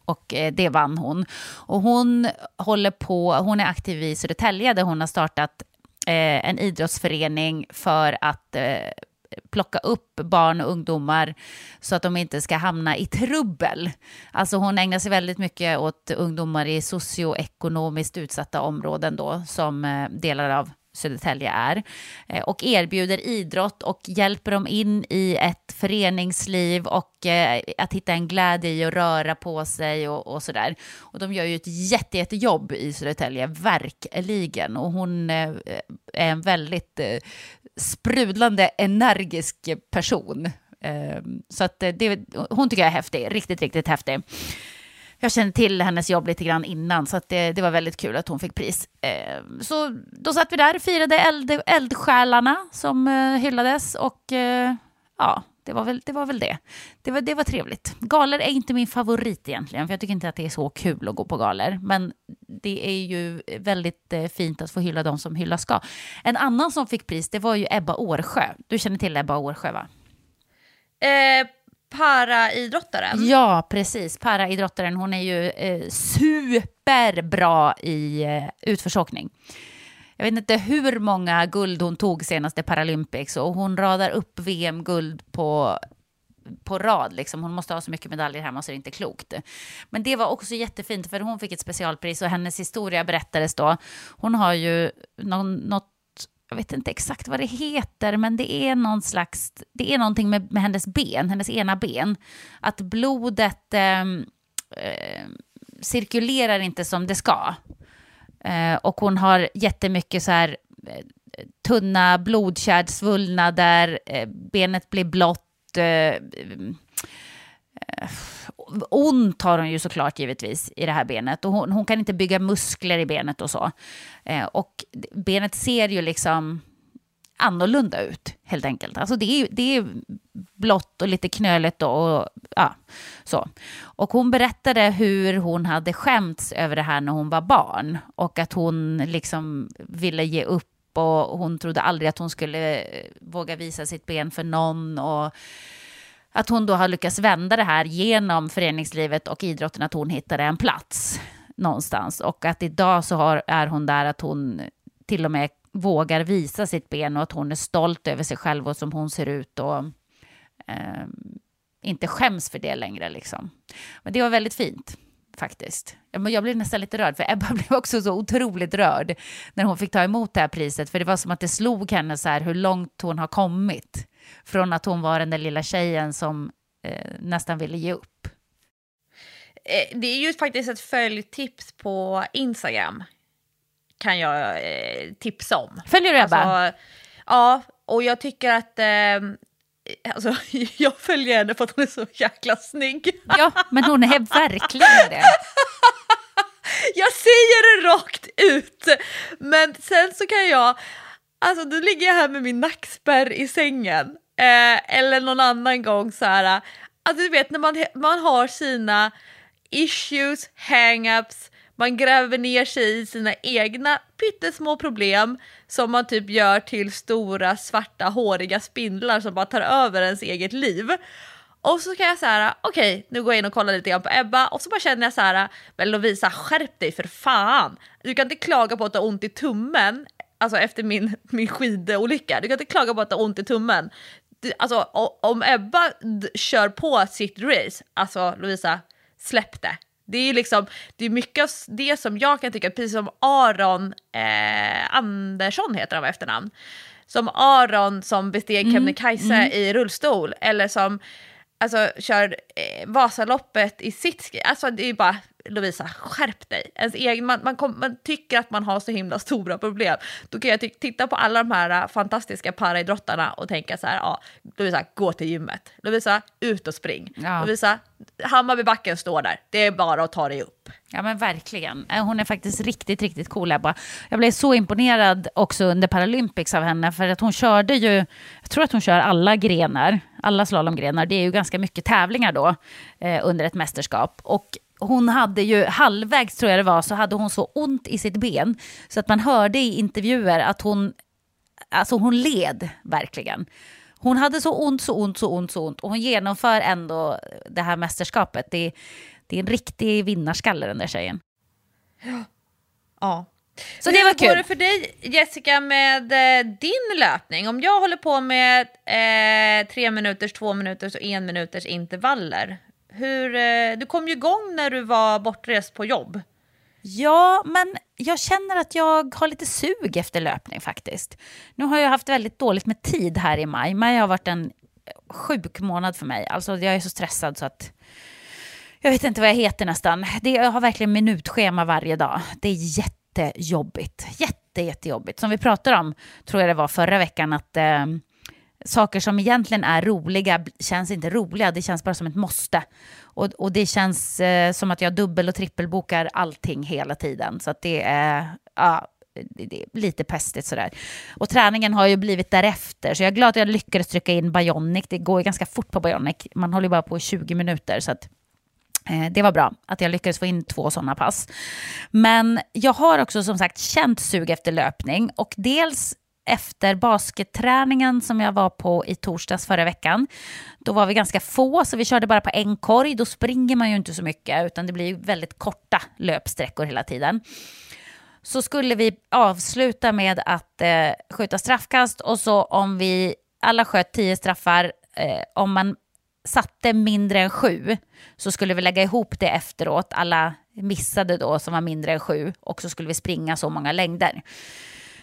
Och eh, det vann hon. Och hon håller på, hon är aktiv i Södertälje där hon har startat eh, en idrottsförening för att eh, plocka upp barn och ungdomar så att de inte ska hamna i trubbel. Alltså hon ägnar sig väldigt mycket åt ungdomar i socioekonomiskt utsatta områden då, som eh, delar av Södertälje är, eh, och erbjuder idrott och hjälper dem in i ett föreningsliv och eh, att hitta en glädje i att röra på sig och, och sådär. Och de gör ju ett jätte, jättejobb i Södertälje, verkligen. Och hon eh, är en väldigt sprudlande, energisk person. Så att det, hon tycker jag är häftig, riktigt, riktigt häftig. Jag kände till hennes jobb lite grann innan, så att det, det var väldigt kul att hon fick pris. Eh, så då satt vi där och firade eld, eldsjälarna som eh, hyllades och eh, ja, det var väl det. Var väl det. Det, var, det var trevligt. Galer är inte min favorit egentligen, för jag tycker inte att det är så kul att gå på galer. Men det är ju väldigt eh, fint att få hylla de som hyllas ska. En annan som fick pris, det var ju Ebba Årsjö. Du känner till Ebba Årsjö, va? Eh, paraidrottaren. Ja, precis. Paraidrottaren, hon är ju eh, superbra i eh, utförsåkning. Jag vet inte hur många guld hon tog senaste Paralympics och hon radar upp VM-guld på på rad. Liksom. Hon måste ha så mycket medaljer hemma så det är inte klokt. Men det var också jättefint för hon fick ett specialpris och hennes historia berättades då. Hon har ju någon, något jag vet inte exakt vad det heter, men det är någon slags, det är någonting med, med hennes ben, hennes ena ben. Att blodet eh, eh, cirkulerar inte som det ska. Eh, och hon har jättemycket så här eh, tunna blodkärlsvullnader, eh, benet blir blått, eh, eh ont har hon ju såklart givetvis i det här benet. Och hon, hon kan inte bygga muskler i benet och så. Eh, och benet ser ju liksom annorlunda ut helt enkelt. Alltså det är, det är blått och lite knöligt och, ja, så. Och hon berättade hur hon hade skämts över det här när hon var barn och att hon liksom ville ge upp och hon trodde aldrig att hon skulle eh, våga visa sitt ben för någon och att hon då har lyckats vända det här genom föreningslivet och idrotten, att hon hittade en plats någonstans. Och att idag så har, är hon där att hon till och med vågar visa sitt ben och att hon är stolt över sig själv och som hon ser ut och eh, inte skäms för det längre. Liksom. Men det var väldigt fint faktiskt. Jag blev nästan lite rörd, för Ebba blev också så otroligt rörd när hon fick ta emot det här priset, för det var som att det slog henne så här hur långt hon har kommit från att hon var den där lilla tjejen som eh, nästan ville ge upp. Eh, det är ju faktiskt ett följtips på Instagram. Kan jag eh, tipsa om. Följer du Ebba? Alltså, ja, och jag tycker att... Eh, alltså, jag följer henne för att hon är så jäkla snygg. Ja, men hon är verkligen det. jag säger det rakt ut. Men sen så kan jag... Alltså, då ligger jag här med min nackspärr i sängen Eh, eller någon annan gång så här, alltså du vet när man, man har sina issues, hang-ups, man gräver ner sig i sina egna pyttesmå problem som man typ gör till stora svarta håriga spindlar som bara tar över ens eget liv. Och så kan jag säga, okej, okay, nu går jag in och kollar lite grann på Ebba och så bara känner jag så här, men Lovisa skärp dig för fan. Du kan inte klaga på att du har ont i tummen alltså efter min, min skidolycka. Du kan inte klaga på att du har ont i tummen alltså om Ebba kör på sitt race, alltså Lovisa, släpp det. Det är liksom, det är mycket av det som jag kan tycka, precis som Aron eh, Andersson heter han efternamn, som Aron som besteg mm. Kebnekaise mm. i rullstol, eller som alltså, kör eh, Vasaloppet i sitt Alltså det är bara, Lovisa, skärp dig. Ens egen, man, man, kom, man, tycker att man har så himla stora problem. Då kan jag titta på alla de här äh, fantastiska paraidrottarna och tänka så här, ja, Lovisa, gå till gymmet. Lovisa, ut och spring. Ja. Lovisa, Hammarbybacken står där, det är bara att ta dig upp. Ja men verkligen. Äh, hon är faktiskt riktigt, riktigt cool Ebba. Jag blev så imponerad också under Paralympics av henne för att hon körde ju, jag tror att hon kör alla grenar, alla slalomgrenar. Det är ju ganska mycket tävlingar då eh, under ett mästerskap. Och hon hade ju halvvägs tror jag det var så hade hon så ont i sitt ben så att man hörde i intervjuer att hon, alltså hon led verkligen. Hon hade så ont, så ont, så ont, så ont och hon genomför ändå det här mästerskapet. Det, det är en riktig vinnarskalle den där tjejen. Ja. ja. Så Hur det var kul. Hur går det för dig Jessica med eh, din löpning? Om jag håller på med eh, tre minuters, två minuters och en minuters intervaller, hur, eh, du kom ju igång när du var bortrest på jobb. Ja, men jag känner att jag har lite sug efter löpning faktiskt. Nu har jag haft väldigt dåligt med tid här i maj. Maj har varit en sjuk månad för mig. Alltså jag är så stressad så att jag vet inte vad jag heter nästan. Det, jag har verkligen minutschema varje dag. Det är jättejobbigt. Jätte, jättejobbigt. Som vi pratade om, tror jag det var förra veckan, att eh, saker som egentligen är roliga känns inte roliga, det känns bara som ett måste. Och, och det känns eh, som att jag dubbel och trippelbokar allting hela tiden. Så att det är, ja, det är lite pestigt sådär. Och träningen har ju blivit därefter, så jag är glad att jag lyckades trycka in Bionic. Det går ju ganska fort på Bionic, man håller ju bara på i 20 minuter. Så att, eh, det var bra att jag lyckades få in två sådana pass. Men jag har också som sagt känt sug efter löpning och dels efter basketträningen som jag var på i torsdags förra veckan. Då var vi ganska få, så vi körde bara på en korg. Då springer man ju inte så mycket, utan det blir väldigt korta löpsträckor hela tiden. Så skulle vi avsluta med att eh, skjuta straffkast och så om vi alla sköt tio straffar, eh, om man satte mindre än sju så skulle vi lägga ihop det efteråt, alla missade då som var mindre än sju och så skulle vi springa så många längder.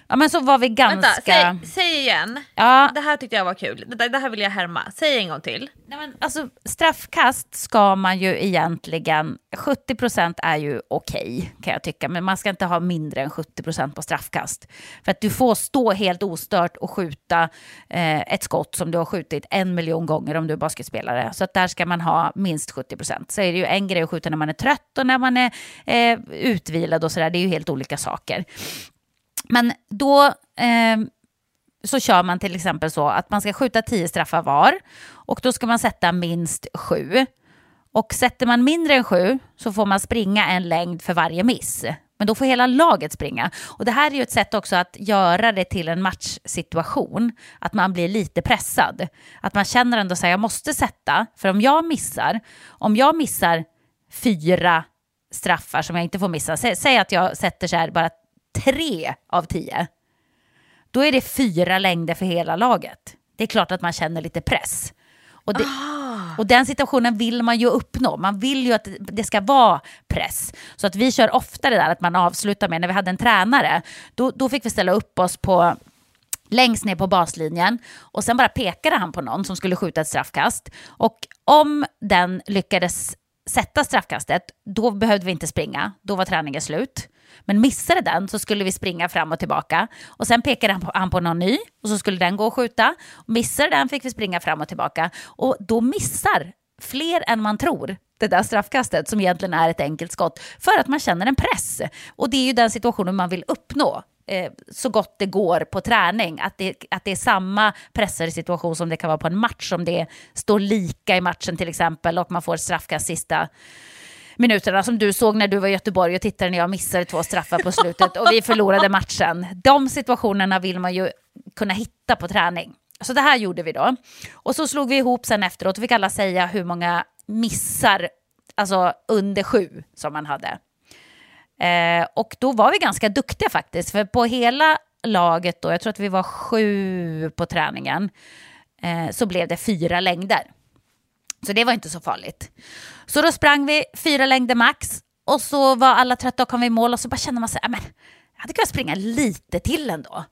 Ja men så var vi ganska... Vänta, säg, säg igen. Ja. Det här tyckte jag var kul. Det, det här vill jag härma. Säg en gång till. Nej, men alltså, straffkast ska man ju egentligen, 70% är ju okej kan jag tycka, men man ska inte ha mindre än 70% på straffkast. För att du får stå helt ostört och skjuta eh, ett skott som du har skjutit en miljon gånger om du är basketspelare. Så att där ska man ha minst 70%. Så är det ju en grej att skjuta när man är trött och när man är eh, utvilad och sådär, det är ju helt olika saker. Men då eh, så kör man till exempel så att man ska skjuta tio straffar var och då ska man sätta minst sju. Och sätter man mindre än sju så får man springa en längd för varje miss. Men då får hela laget springa. Och det här är ju ett sätt också att göra det till en matchsituation. Att man blir lite pressad. Att man känner ändå att jag måste sätta. För om jag missar, om jag missar fyra straffar som jag inte får missa. Sä, säg att jag sätter så här bara tre av tio, då är det fyra längder för hela laget. Det är klart att man känner lite press. Och, det, och den situationen vill man ju uppnå. Man vill ju att det ska vara press. Så att vi kör ofta det där att man avslutar med, när vi hade en tränare, då, då fick vi ställa upp oss på längst ner på baslinjen och sen bara pekade han på någon som skulle skjuta ett straffkast. Och om den lyckades sätta straffkastet, då behövde vi inte springa. Då var träningen slut. Men missade den så skulle vi springa fram och tillbaka. Och sen pekade han på, han på någon ny och så skulle den gå och skjuta. Och missade den fick vi springa fram och tillbaka. Och då missar fler än man tror det där straffkastet som egentligen är ett enkelt skott för att man känner en press. Och det är ju den situationen man vill uppnå eh, så gott det går på träning. Att det, att det är samma pressade situation som det kan vara på en match. Om det står lika i matchen till exempel och man får straffkast sista minuterna som du såg när du var i Göteborg och tittade när jag missade två straffar på slutet och vi förlorade matchen. De situationerna vill man ju kunna hitta på träning. Så det här gjorde vi då. Och så slog vi ihop sen efteråt och fick alla säga hur många missar, alltså under sju, som man hade. Eh, och då var vi ganska duktiga faktiskt, för på hela laget då, jag tror att vi var sju på träningen, eh, så blev det fyra längder. Så det var inte så farligt. Så då sprang vi fyra längder max och så var alla trötta och kom vi i mål och så bara kände man sig, äh, men jag hade kunnat springa lite till ändå.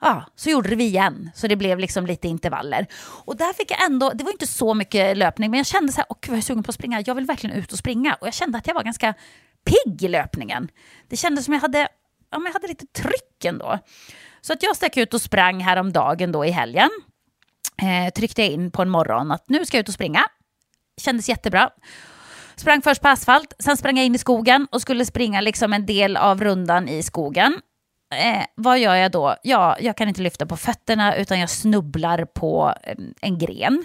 Ja, så gjorde vi igen. Så det blev liksom lite intervaller. Och där fick jag ändå, det var inte så mycket löpning, men jag kände så här, åh, jag är sugen på att springa. Jag vill verkligen ut och springa. Och jag kände att jag var ganska pigg i löpningen. Det kändes som jag hade, ja, jag hade lite tryck ändå. Så att jag stack ut och sprang häromdagen då i helgen. Eh, tryckte in på en morgon att nu ska jag ut och springa. Kändes jättebra. Sprang först på asfalt, sen sprang jag in i skogen och skulle springa liksom en del av rundan i skogen. Eh, vad gör jag då? Ja, jag kan inte lyfta på fötterna utan jag snubblar på eh, en gren.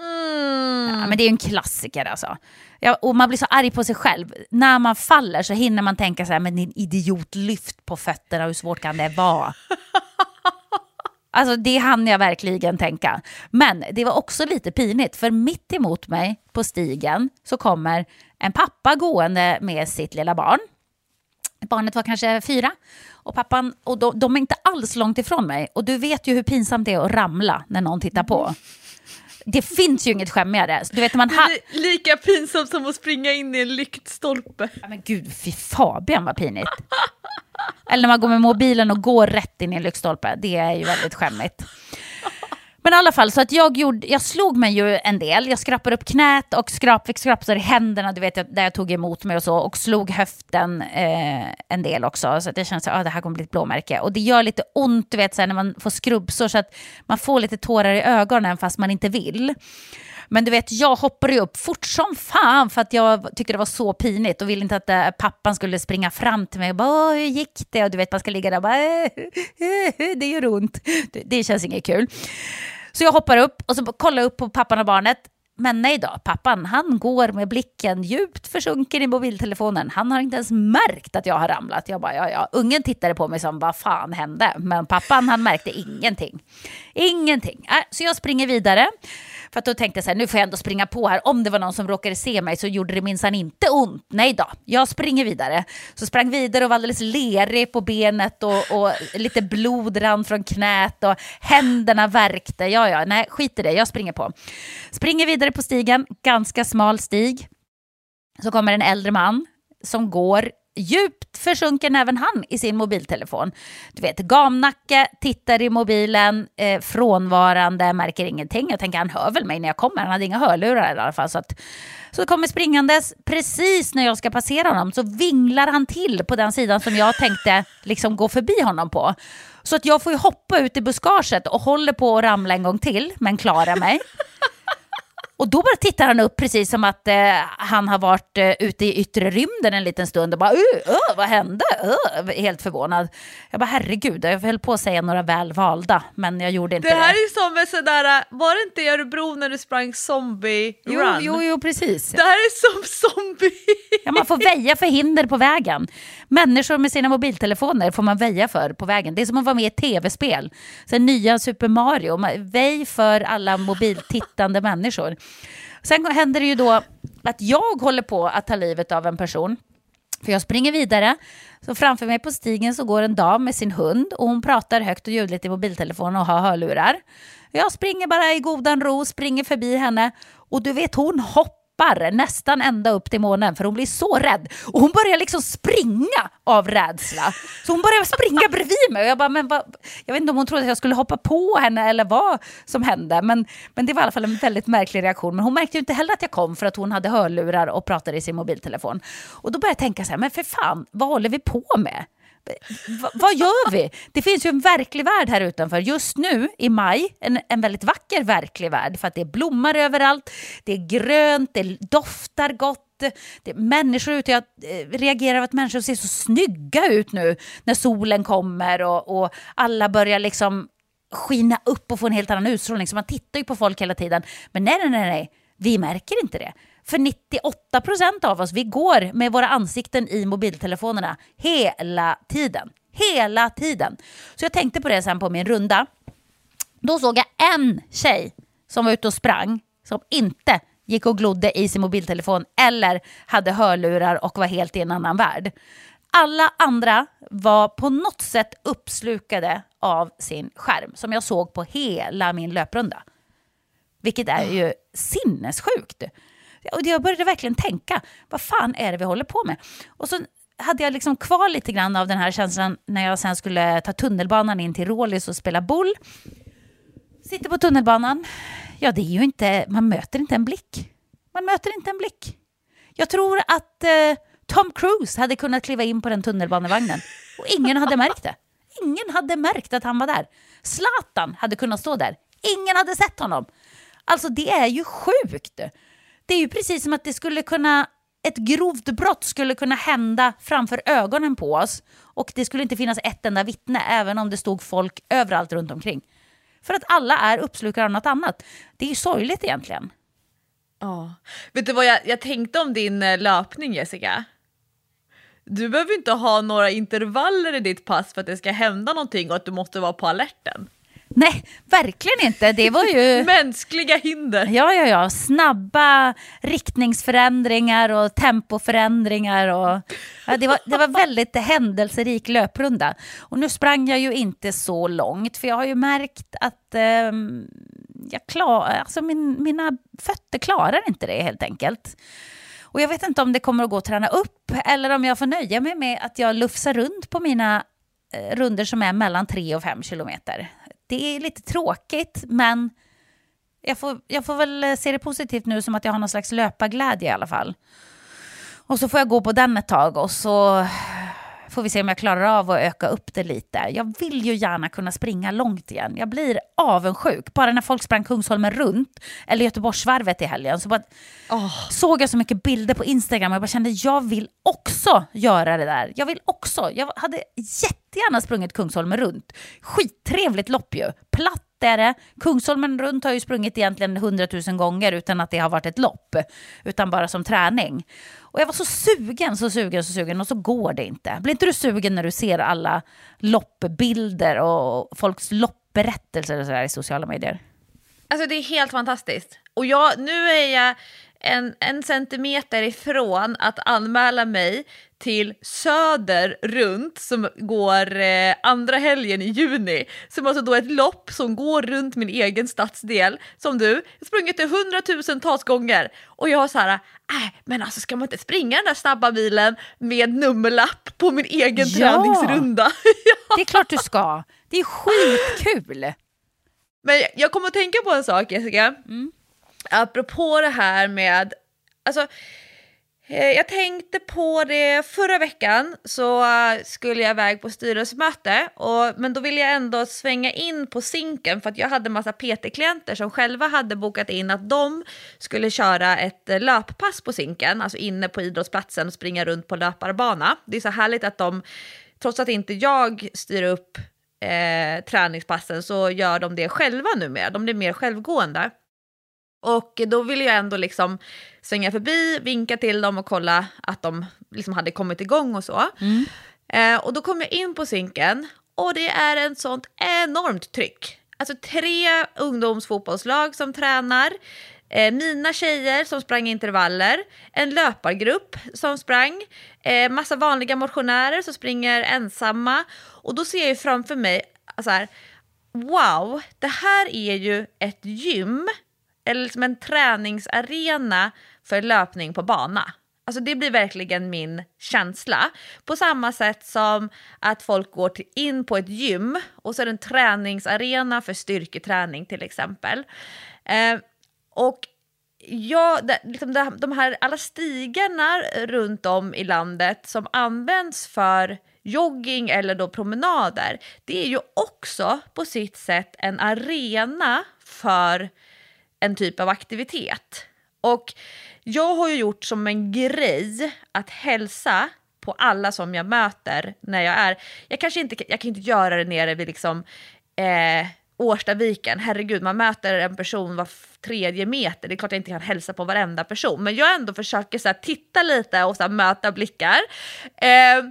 Mm. Ja, men det är ju en klassiker alltså. Ja, och man blir så arg på sig själv. När man faller så hinner man tänka så här, men din idiot, lyft på fötterna, hur svårt kan det vara? Alltså det hann jag verkligen tänka. Men det var också lite pinigt, för mitt emot mig på stigen så kommer en pappa gående med sitt lilla barn. Barnet var kanske fyra och pappan, och de, de är inte alls långt ifrån mig. Och du vet ju hur pinsamt det är att ramla när någon tittar på. Det finns ju inget skämmigare. Du vet, man ha- Li- Lika pinsamt som att springa in i en lyktstolpe. Ja, men gud, fy Fabian vad pinigt. Eller när man går med mobilen och går rätt in i en lyktstolpe. Det är ju väldigt skämmigt. Men i alla fall, så att jag, gjorde, jag slog mig ju en del. Jag skrapade upp knät och skrap, fick skrapsår i händerna, du vet, där jag tog emot mig och så. Och slog höften eh, en del också. Så att jag kände att ah, det här kommer bli ett blåmärke. Och det gör lite ont, du vet, så här, när man får skrubbsår. Så att man får lite tårar i ögonen fast man inte vill. Men du vet, jag hoppade ju upp fort som fan för att jag tyckte det var så pinigt och ville inte att äh, pappan skulle springa fram till mig och bara hur gick det? Och du vet, man ska ligga där och bara äh, det gör ont. Det, det känns inget kul. Så jag hoppar upp och så kollar jag upp på pappan och barnet. Men nej då, pappan han går med blicken djupt försjunken i mobiltelefonen. Han har inte ens märkt att jag har ramlat. Jag bara, ja, ja. Ungen tittade på mig som, vad fan hände? Men pappan han märkte ingenting. Ingenting. Äh, så jag springer vidare. För att då tänkte jag så här, nu får jag ändå springa på här. Om det var någon som råkade se mig så gjorde det minsann inte ont. Nej då, jag springer vidare. Så sprang vidare och var alldeles lerig på benet och, och lite blod rann från knät och händerna värkte. Ja, ja, nej, skit i det, jag springer på. Springer vidare på stigen, ganska smal stig. Så kommer en äldre man som går djupt försjunken även han i sin mobiltelefon. Du vet, gamnacke, tittar i mobilen, eh, frånvarande, märker ingenting. Jag tänker han hör väl mig när jag kommer, han hade inga hörlurar i alla fall. Så, att, så kommer springandes, precis när jag ska passera honom så vinglar han till på den sidan som jag tänkte liksom gå förbi honom på. Så att jag får ju hoppa ut i buskaget och håller på att ramla en gång till, men klarar mig. Och då bara tittar han upp precis som att eh, han har varit eh, ute i yttre rymden en liten stund och bara uh, uh, vad hände? Uh, helt förvånad. Jag bara herregud, jag höll på att säga några väl valda men jag gjorde inte Det det. här är som en sån där, var det inte i Örebro när du sprang zombie jo, run? jo, jo, precis. Det här är som zombie. Ja, man får väja för hinder på vägen. Människor med sina mobiltelefoner får man väja för på vägen. Det är som att vara med i ett tv-spel. Sen nya Super Mario. Väj för alla mobiltittande människor. Sen händer det ju då att jag håller på att ta livet av en person. För jag springer vidare. Så framför mig på stigen så går en dam med sin hund och hon pratar högt och ljudligt i mobiltelefonen och har hörlurar. Jag springer bara i godan ro, springer förbi henne och du vet hon hoppar nästan ända upp till månen för hon blir så rädd. Och hon börjar liksom springa av rädsla. Så hon börjar springa bredvid mig och jag bara, men vad? Jag vet inte om hon trodde att jag skulle hoppa på henne eller vad som hände. Men, men det var i alla fall en väldigt märklig reaktion. Men hon märkte ju inte heller att jag kom för att hon hade hörlurar och pratade i sin mobiltelefon. Och då började jag tänka så här, men för fan, vad håller vi på med? Va, vad gör vi? Det finns ju en verklig värld här utanför. Just nu i maj, en, en väldigt vacker verklig värld. För att det blommar överallt, det är grönt, det doftar gott. Det är människor ute, jag eh, reagerar över att människor ser så snygga ut nu när solen kommer och, och alla börjar liksom skina upp och få en helt annan utstrålning. Så man tittar ju på folk hela tiden. Men nej, nej, nej, nej. vi märker inte det. För 98 procent av oss, vi går med våra ansikten i mobiltelefonerna hela tiden. Hela tiden. Så jag tänkte på det sen på min runda. Då såg jag en tjej som var ute och sprang som inte gick och glodde i sin mobiltelefon eller hade hörlurar och var helt i en annan värld. Alla andra var på något sätt uppslukade av sin skärm som jag såg på hela min löprunda. Vilket är ju sinnessjukt. Och jag började verkligen tänka, vad fan är det vi håller på med? Och så hade jag liksom kvar lite grann av den här känslan när jag sen skulle ta tunnelbanan in till Rålis och spela boll. Sitter på tunnelbanan. Ja, det är ju inte, man möter inte en blick. Man möter inte en blick. Jag tror att eh, Tom Cruise hade kunnat kliva in på den tunnelbanevagnen och ingen hade märkt det. Ingen hade märkt att han var där. Zlatan hade kunnat stå där. Ingen hade sett honom. Alltså det är ju sjukt. Det är ju precis som att det skulle kunna, ett grovt brott skulle kunna hända framför ögonen på oss och det skulle inte finnas ett enda vittne även om det stod folk överallt runt omkring. För att alla är uppslukade av något annat. Det är ju sorgligt egentligen. Ja. Vet du vad jag, jag tänkte om din eh, löpning Jessica? Du behöver inte ha några intervaller i ditt pass för att det ska hända någonting och att du måste vara på alerten. Nej, verkligen inte. Det var ju... Mänskliga hinder. Ja, ja, ja. Snabba riktningsförändringar och tempoförändringar. Och, ja, det, var, det var väldigt händelserik löprunda. Och nu sprang jag ju inte så långt, för jag har ju märkt att ehm, jag klar, alltså min, mina fötter klarar inte det helt enkelt. Och jag vet inte om det kommer att gå att träna upp eller om jag får nöja mig med att jag lufsar runt på mina eh, runder som är mellan 3 och 5 kilometer. Det är lite tråkigt, men jag får, jag får väl eh, se det positivt nu som att jag har någon slags löparglädje i alla fall. Och så får jag gå på den ett tag och så får vi se om jag klarar av att öka upp det lite. Jag vill ju gärna kunna springa långt igen. Jag blir avundsjuk. Bara när folk sprang Kungsholmen runt eller Göteborgsvarvet i helgen så bara såg jag så mycket bilder på Instagram och jag bara kände jag vill också göra det där. Jag vill också. Jag hade jättegärna sprungit Kungsholmen runt. Skittrevligt lopp ju. Platt är det. Kungsholmen runt har ju sprungit egentligen hundratusen gånger utan att det har varit ett lopp, utan bara som träning. Och jag var så sugen, så sugen, så sugen och så går det inte. Blir inte du sugen när du ser alla loppbilder och folks loppberättelser och sådär i sociala medier? Alltså det är helt fantastiskt. Och jag, nu är jag en, en centimeter ifrån att anmäla mig till Söder runt som går eh, andra helgen i juni. Som alltså då är ett lopp som går runt min egen stadsdel. Som du, jag har sprungit det hundratusentals gånger. Och jag har så här, äh, men alltså ska man inte springa den där snabba bilen med nummerlapp på min egen Ja. träningsrunda? Det är klart du ska. Det är skitkul. Men jag- jag kommer att tänka på en sak Jessica. Apropå det här med, alltså Eh, jag tänkte på det förra veckan så eh, skulle jag iväg på styrelsemöte och, men då ville jag ändå svänga in på sinken för att jag hade massa PT-klienter som själva hade bokat in att de skulle köra ett eh, löppass på sinken, alltså inne på idrottsplatsen och springa runt på löparbana. Det är så härligt att de, trots att inte jag styr upp eh, träningspassen så gör de det själva numera. De blir mer självgående. Och då ville jag ändå liksom svänga förbi, vinka till dem och kolla att de liksom hade kommit igång och så. Eh, och då kom jag in på sinken och det är en sånt enormt tryck. Alltså tre ungdomsfotbollslag som tränar, eh, mina tjejer som sprang intervaller, en löpargrupp som sprang, eh, massa vanliga motionärer som springer ensamma. Och då ser jag ju framför mig så här, wow, det här är ju ett gym eller liksom en träningsarena för löpning på bana. Alltså det blir verkligen min känsla. På samma sätt som att folk går till, in på ett gym och så är det en träningsarena för styrketräning till exempel. Eh, och ja, det, liksom det, de här alla stigarna runt om i landet som används för jogging eller då promenader, det är ju också på sitt sätt en arena för en typ av aktivitet. Och jag har ju gjort som en grej att hälsa på alla som jag möter när jag är... Jag kanske inte, jag kan inte göra det nere vid liksom, eh, Årstaviken. Herregud, man möter en person var tredje meter. Det är klart jag inte kan hälsa på varenda person. Men jag ändå försöker så här, titta lite och så här, möta blickar. Eh,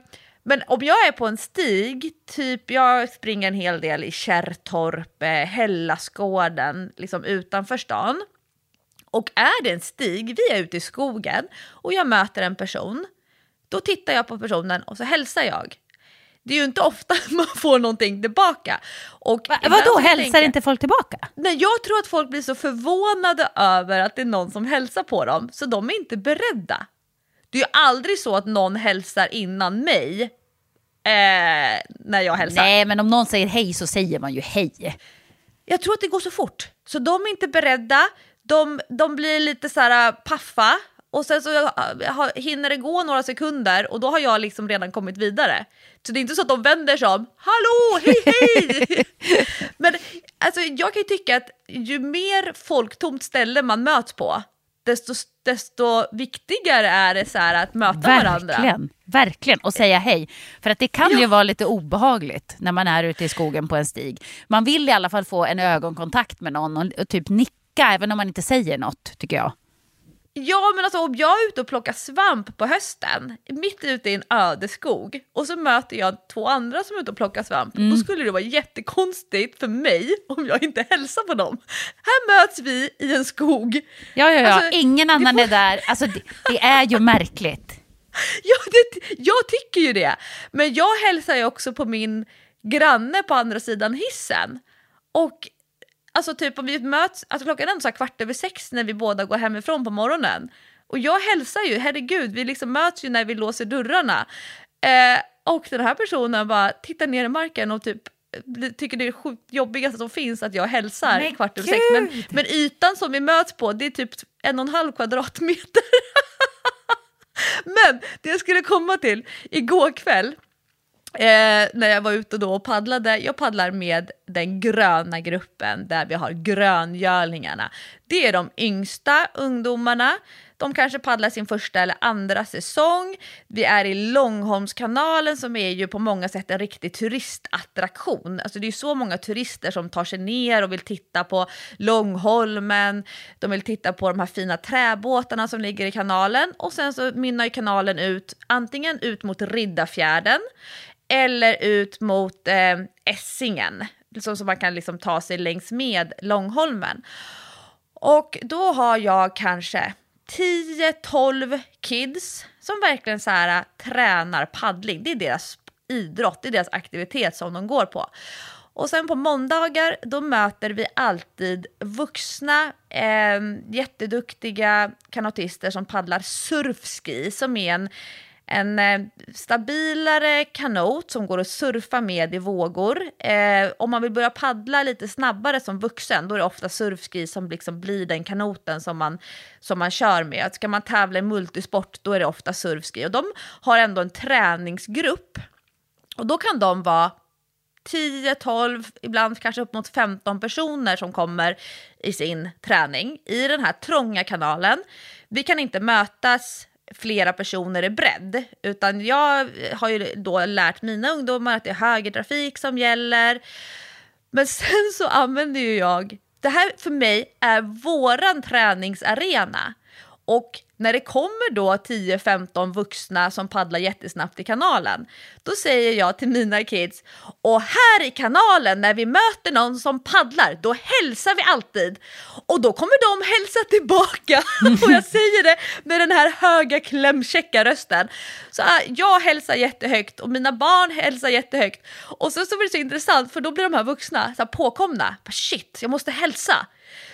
men om jag är på en stig, typ jag springer en hel del i Kärrtorp, eh, Hellasgården, liksom utanför stan. Och är det en stig, vi är ute i skogen och jag möter en person, då tittar jag på personen och så hälsar jag. Det är ju inte ofta man får någonting tillbaka. Och Va, vadå, hälsar tänker inte folk tillbaka? Nej, jag tror att folk blir så förvånade över att det är någon som hälsar på dem, så de är inte beredda. Det är ju aldrig så att någon hälsar innan mig eh, när jag hälsar. Nej, men om någon säger hej så säger man ju hej. Jag tror att det går så fort, så de är inte beredda. De, de blir lite så här äh, paffa och sen så äh, hinner det gå några sekunder och då har jag liksom redan kommit vidare. Så det är inte så att de vänder sig om, hallå, hej hej! Men alltså, jag kan ju tycka att ju mer folktomt ställe man möts på, desto, desto viktigare är det så att möta varandra. Verkligen, verkligen. Och säga hej. För att det kan ju vara lite obehagligt när man är ute i skogen på en stig. Man vill i alla fall få en ögonkontakt med någon och, och typ nicka även om man inte säger något, tycker jag. Ja men alltså om jag är ute och plockar svamp på hösten, mitt ute i en öde skog, och så möter jag två andra som är ute och plockar svamp, Mm. då skulle det vara jättekonstigt för mig om jag inte hälsar på dem. Här möts vi i en skog. Ja, ja, ja. Alltså, Ingen annan får- är där. Alltså, det, det är ju märkligt. Ja, det, jag tycker ju det. Men jag hälsar ju också på min granne på andra sidan hissen. Och alltså typ om vi möts, alltså klockan är ändå så kvart över sex när vi båda går hemifrån på morgonen. Och jag hälsar ju, herregud, vi liksom möts ju när vi låser dörrarna. Eh, och den här personen bara tittar ner i marken och typ blir- tycker det är sjukt jobbigaste som finns att jag hälsar Men kvart över sex. Men, men ytan som vi möts på det är typ en och en halv kvadratmeter. Men det jag skulle komma till igår kväll eh, när jag var ute då och paddlade, jag paddlar med den gröna gruppen där vi har gröngölingarna. Det är de yngsta ungdomarna. De kanske paddlar sin första eller andra säsong. Vi är i Långholmskanalen som är ju på många sätt en riktig turistattraktion. Alltså det är så många turister som tar sig ner och vill titta på Långholmen. De vill titta på de här fina träbåtarna som ligger i kanalen och sen så mynnar ju kanalen ut antingen ut mot Riddarfjärden eller ut mot eh, Essingen, så, så man kan liksom ta sig längs med Långholmen. Och då har jag kanske 10-12 kids som verkligen så här, eh, tränar paddling. Det är deras idrott, det är deras aktivitet som de går på. Och sen på måndagar då möter vi alltid vuxna eh, jätteduktiga kanotister som paddlar surfski som är en en eh, stabilare kanot som går att surfa med i vågor. Eh, om man vill börja paddla lite snabbare som vuxen, då är det ofta surfski som liksom blir den kanoten som man, som man kör med. Ska man tävla i multisport, då är det ofta surfski. Och de har ändå en träningsgrupp. Och då kan de vara 10, 12, ibland kanske upp mot 15 personer som kommer i sin träning i den här trånga kanalen. Vi kan inte mötas flera personer i bredd. Utan jag har ju då lärt mina ungdomar att det är högertrafik som gäller. Men sen så använder ju jag, det här för mig är våran träningsarena. Och när det kommer då 10-15 vuxna som paddlar jättesnabbt i kanalen, då säger jag till mina kids, och här i kanalen när vi möter någon som paddlar, då hälsar vi alltid. Och då kommer de hälsa tillbaka. och jag säger det med den här höga klämkäcka rösten. Så ah, jag hälsar jättehögt och mina barn hälsar jättehögt. Och så, så blir det så intressant för då blir de här vuxna så här påkomna. Shit, jag måste hälsa.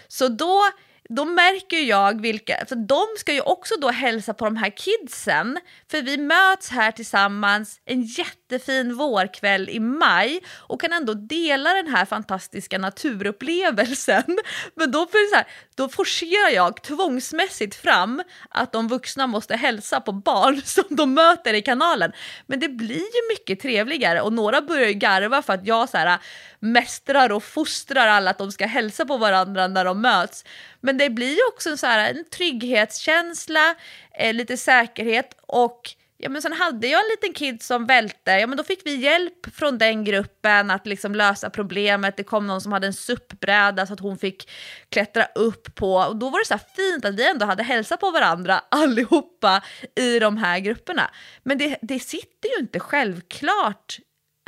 Så då då märker jag vilka, för de ska ju också då hälsa på de här kidsen, för vi möts här tillsammans en jättefin vårkväll i maj och kan ändå dela den här fantastiska naturupplevelsen. Men då, för så här, då forcerar jag tvångsmässigt fram att de vuxna måste hälsa på barn som de möter i kanalen. Men det blir ju mycket trevligare och några börjar ju garva för att jag så här, äh, mästrar och fostrar alla att de ska hälsa på varandra när de möts. Men det blir ju också så här, en trygghetskänsla, eh, lite säkerhet och Ja, men sen hade jag en liten kid som välte, ja men då fick vi hjälp från den gruppen att liksom lösa problemet. Det kom någon som hade en suppbräda så att hon fick klättra upp på. Och då var det så fint att vi ändå hade hälsat på varandra allihopa i de här grupperna. Men det, det sitter ju inte självklart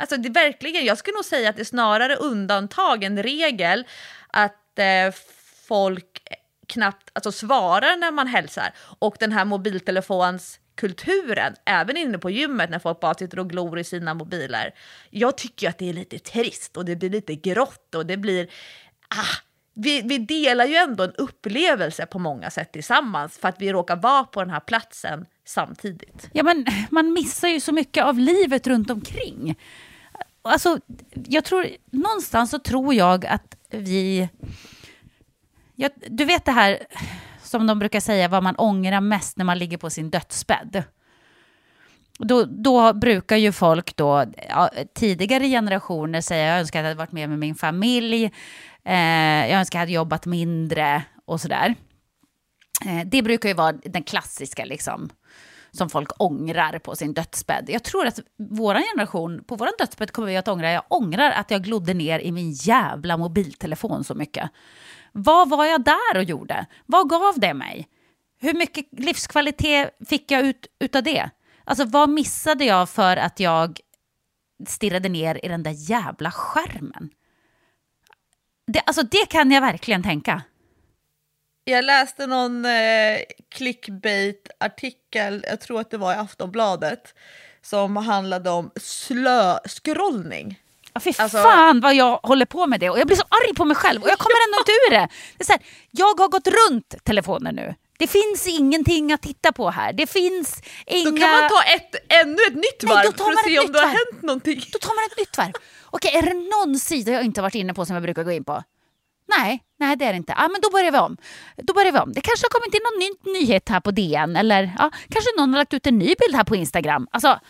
Alltså det verkligen, jag skulle nog säga att det är snarare undantag än regel att eh, folk knappt alltså, svarar när man hälsar. Och den här mobiltelefons kulturen, även inne på gymmet när folk bara sitter och glor i sina mobiler. Jag tycker att det är lite trist och det blir lite grått och det blir... Ah, vi, vi delar ju ändå en upplevelse på många sätt tillsammans för att vi råkar vara på den här platsen samtidigt. Ja, men man missar ju så mycket av livet runt omkring alltså, jag tror, någonstans så tror jag att vi... Jag, du vet det här som de brukar säga, vad man ångrar mest när man ligger på sin dödsbädd. Då, då brukar ju folk då, ja, tidigare generationer säga jag önskar att jag hade varit med med min familj, eh, jag önskar att jag hade jobbat mindre och sådär. Eh, det brukar ju vara den klassiska liksom, som folk ångrar på sin dödsbädd. Jag tror att vår generation, på vår dödsbädd kommer vi att ångra, jag ångrar att jag glodde ner i min jävla mobiltelefon så mycket. Vad var jag där och gjorde? Vad gav det mig? Hur mycket livskvalitet fick jag ut utav det? Alltså vad missade jag för att jag stirrade ner i den där jävla skärmen? Det, alltså det kan jag verkligen tänka. Jag läste någon eh, clickbait-artikel, jag tror att det var i Aftonbladet, som handlade om slö-scrollning. Ja, fy alltså... fan vad jag håller på med det och jag blir så arg på mig själv och jag kommer ändå inte ur det. det är så här, jag har gått runt telefonen nu. Det finns ingenting att titta på här. Det finns inga... Då kan man ta ett, ännu ett nytt varv Nej, för att se om det har hänt någonting. Då tar man ett nytt varv. Okej, är det någon sida jag inte varit inne på som jag brukar gå in på? Nej, nej det är det inte. Ja, men då börjar vi om. Då börjar vi om. Det kanske har kommit in någon ny nyhet här på DN eller ja, kanske någon har lagt ut en ny bild här på Instagram. Alltså,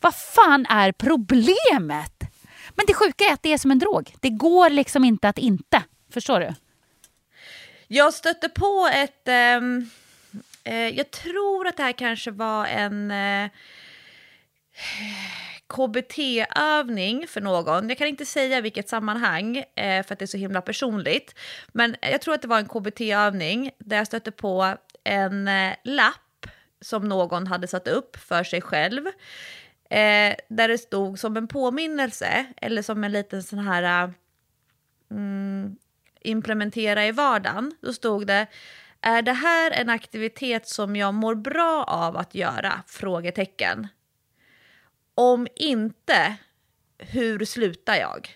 vad fan är problemet? Men det sjuka är att det är som en drog. Det går liksom inte att inte. Förstår du? Jag stötte på ett... ehm, eh, jag tror att det här kanske var en eh, KBT-övning för någon. Jag kan inte säga vilket sammanhang eh, för att det är så himla personligt. Men jag tror att det var en KBT-övning där jag stötte på en eh, lapp som någon hade satt upp för sig själv. Eh, där det stod som en påminnelse eller som en liten sån här... Mm, implementera i vardagen. Då stod det är det här en aktivitet som jag mår bra av att göra? Frågetecken. Om inte, hur slutar jag?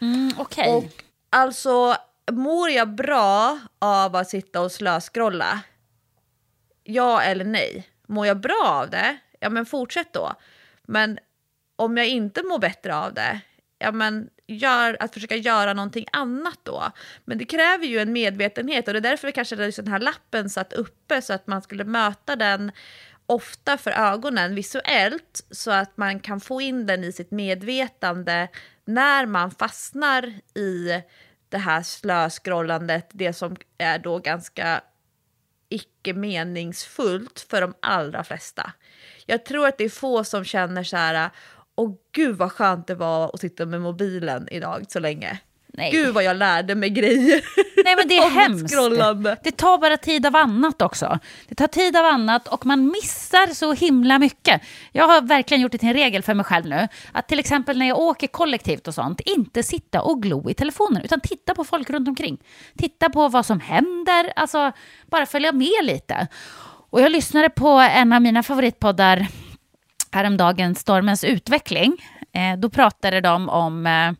Mm, Okej. Och alltså, mår jag bra av att sitta och slöskrolla? Ja eller nej? Mår jag bra av det? Ja men fortsätt då. Men om jag inte mår bättre av det, ja men gör, att försöka göra någonting annat då. Men det kräver ju en medvetenhet och det är därför vi kanske hade den här lappen satt uppe så att man skulle möta den ofta för ögonen visuellt så att man kan få in den i sitt medvetande när man fastnar i det här slöskrollandet, det som är då ganska icke meningsfullt för de allra flesta. Jag tror att det är få som känner så här, åh gud vad skönt det var att sitta med mobilen idag så länge. Nej. Gud vad jag lärde mig grejer. Nej men det är hemskt. scrollande. Det tar bara tid av annat också. Det tar tid av annat och man missar så himla mycket. Jag har verkligen gjort det till en regel för mig själv nu. Att till exempel när jag åker kollektivt och sånt, inte sitta och glo i telefonen utan titta på folk runt omkring. Titta på vad som händer, alltså bara följa med lite. Och jag lyssnade på en av mina favoritpoddar häromdagen, Stormens utveckling. Eh, då pratade de om eh,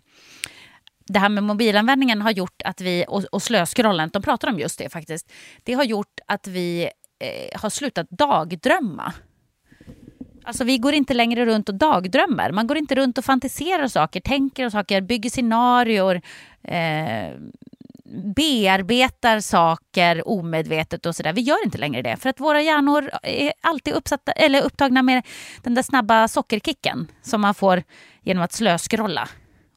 det här med mobilanvändningen har gjort att vi, och, och slöscrollandet, de pratar om just det faktiskt. Det har gjort att vi eh, har slutat dagdrömma. Alltså vi går inte längre runt och dagdrömmer. Man går inte runt och fantiserar saker, tänker saker, bygger scenarior, eh, bearbetar saker omedvetet och sådär. Vi gör inte längre det för att våra hjärnor är alltid uppsatta, eller upptagna med den där snabba sockerkicken som man får genom att slöskrolla.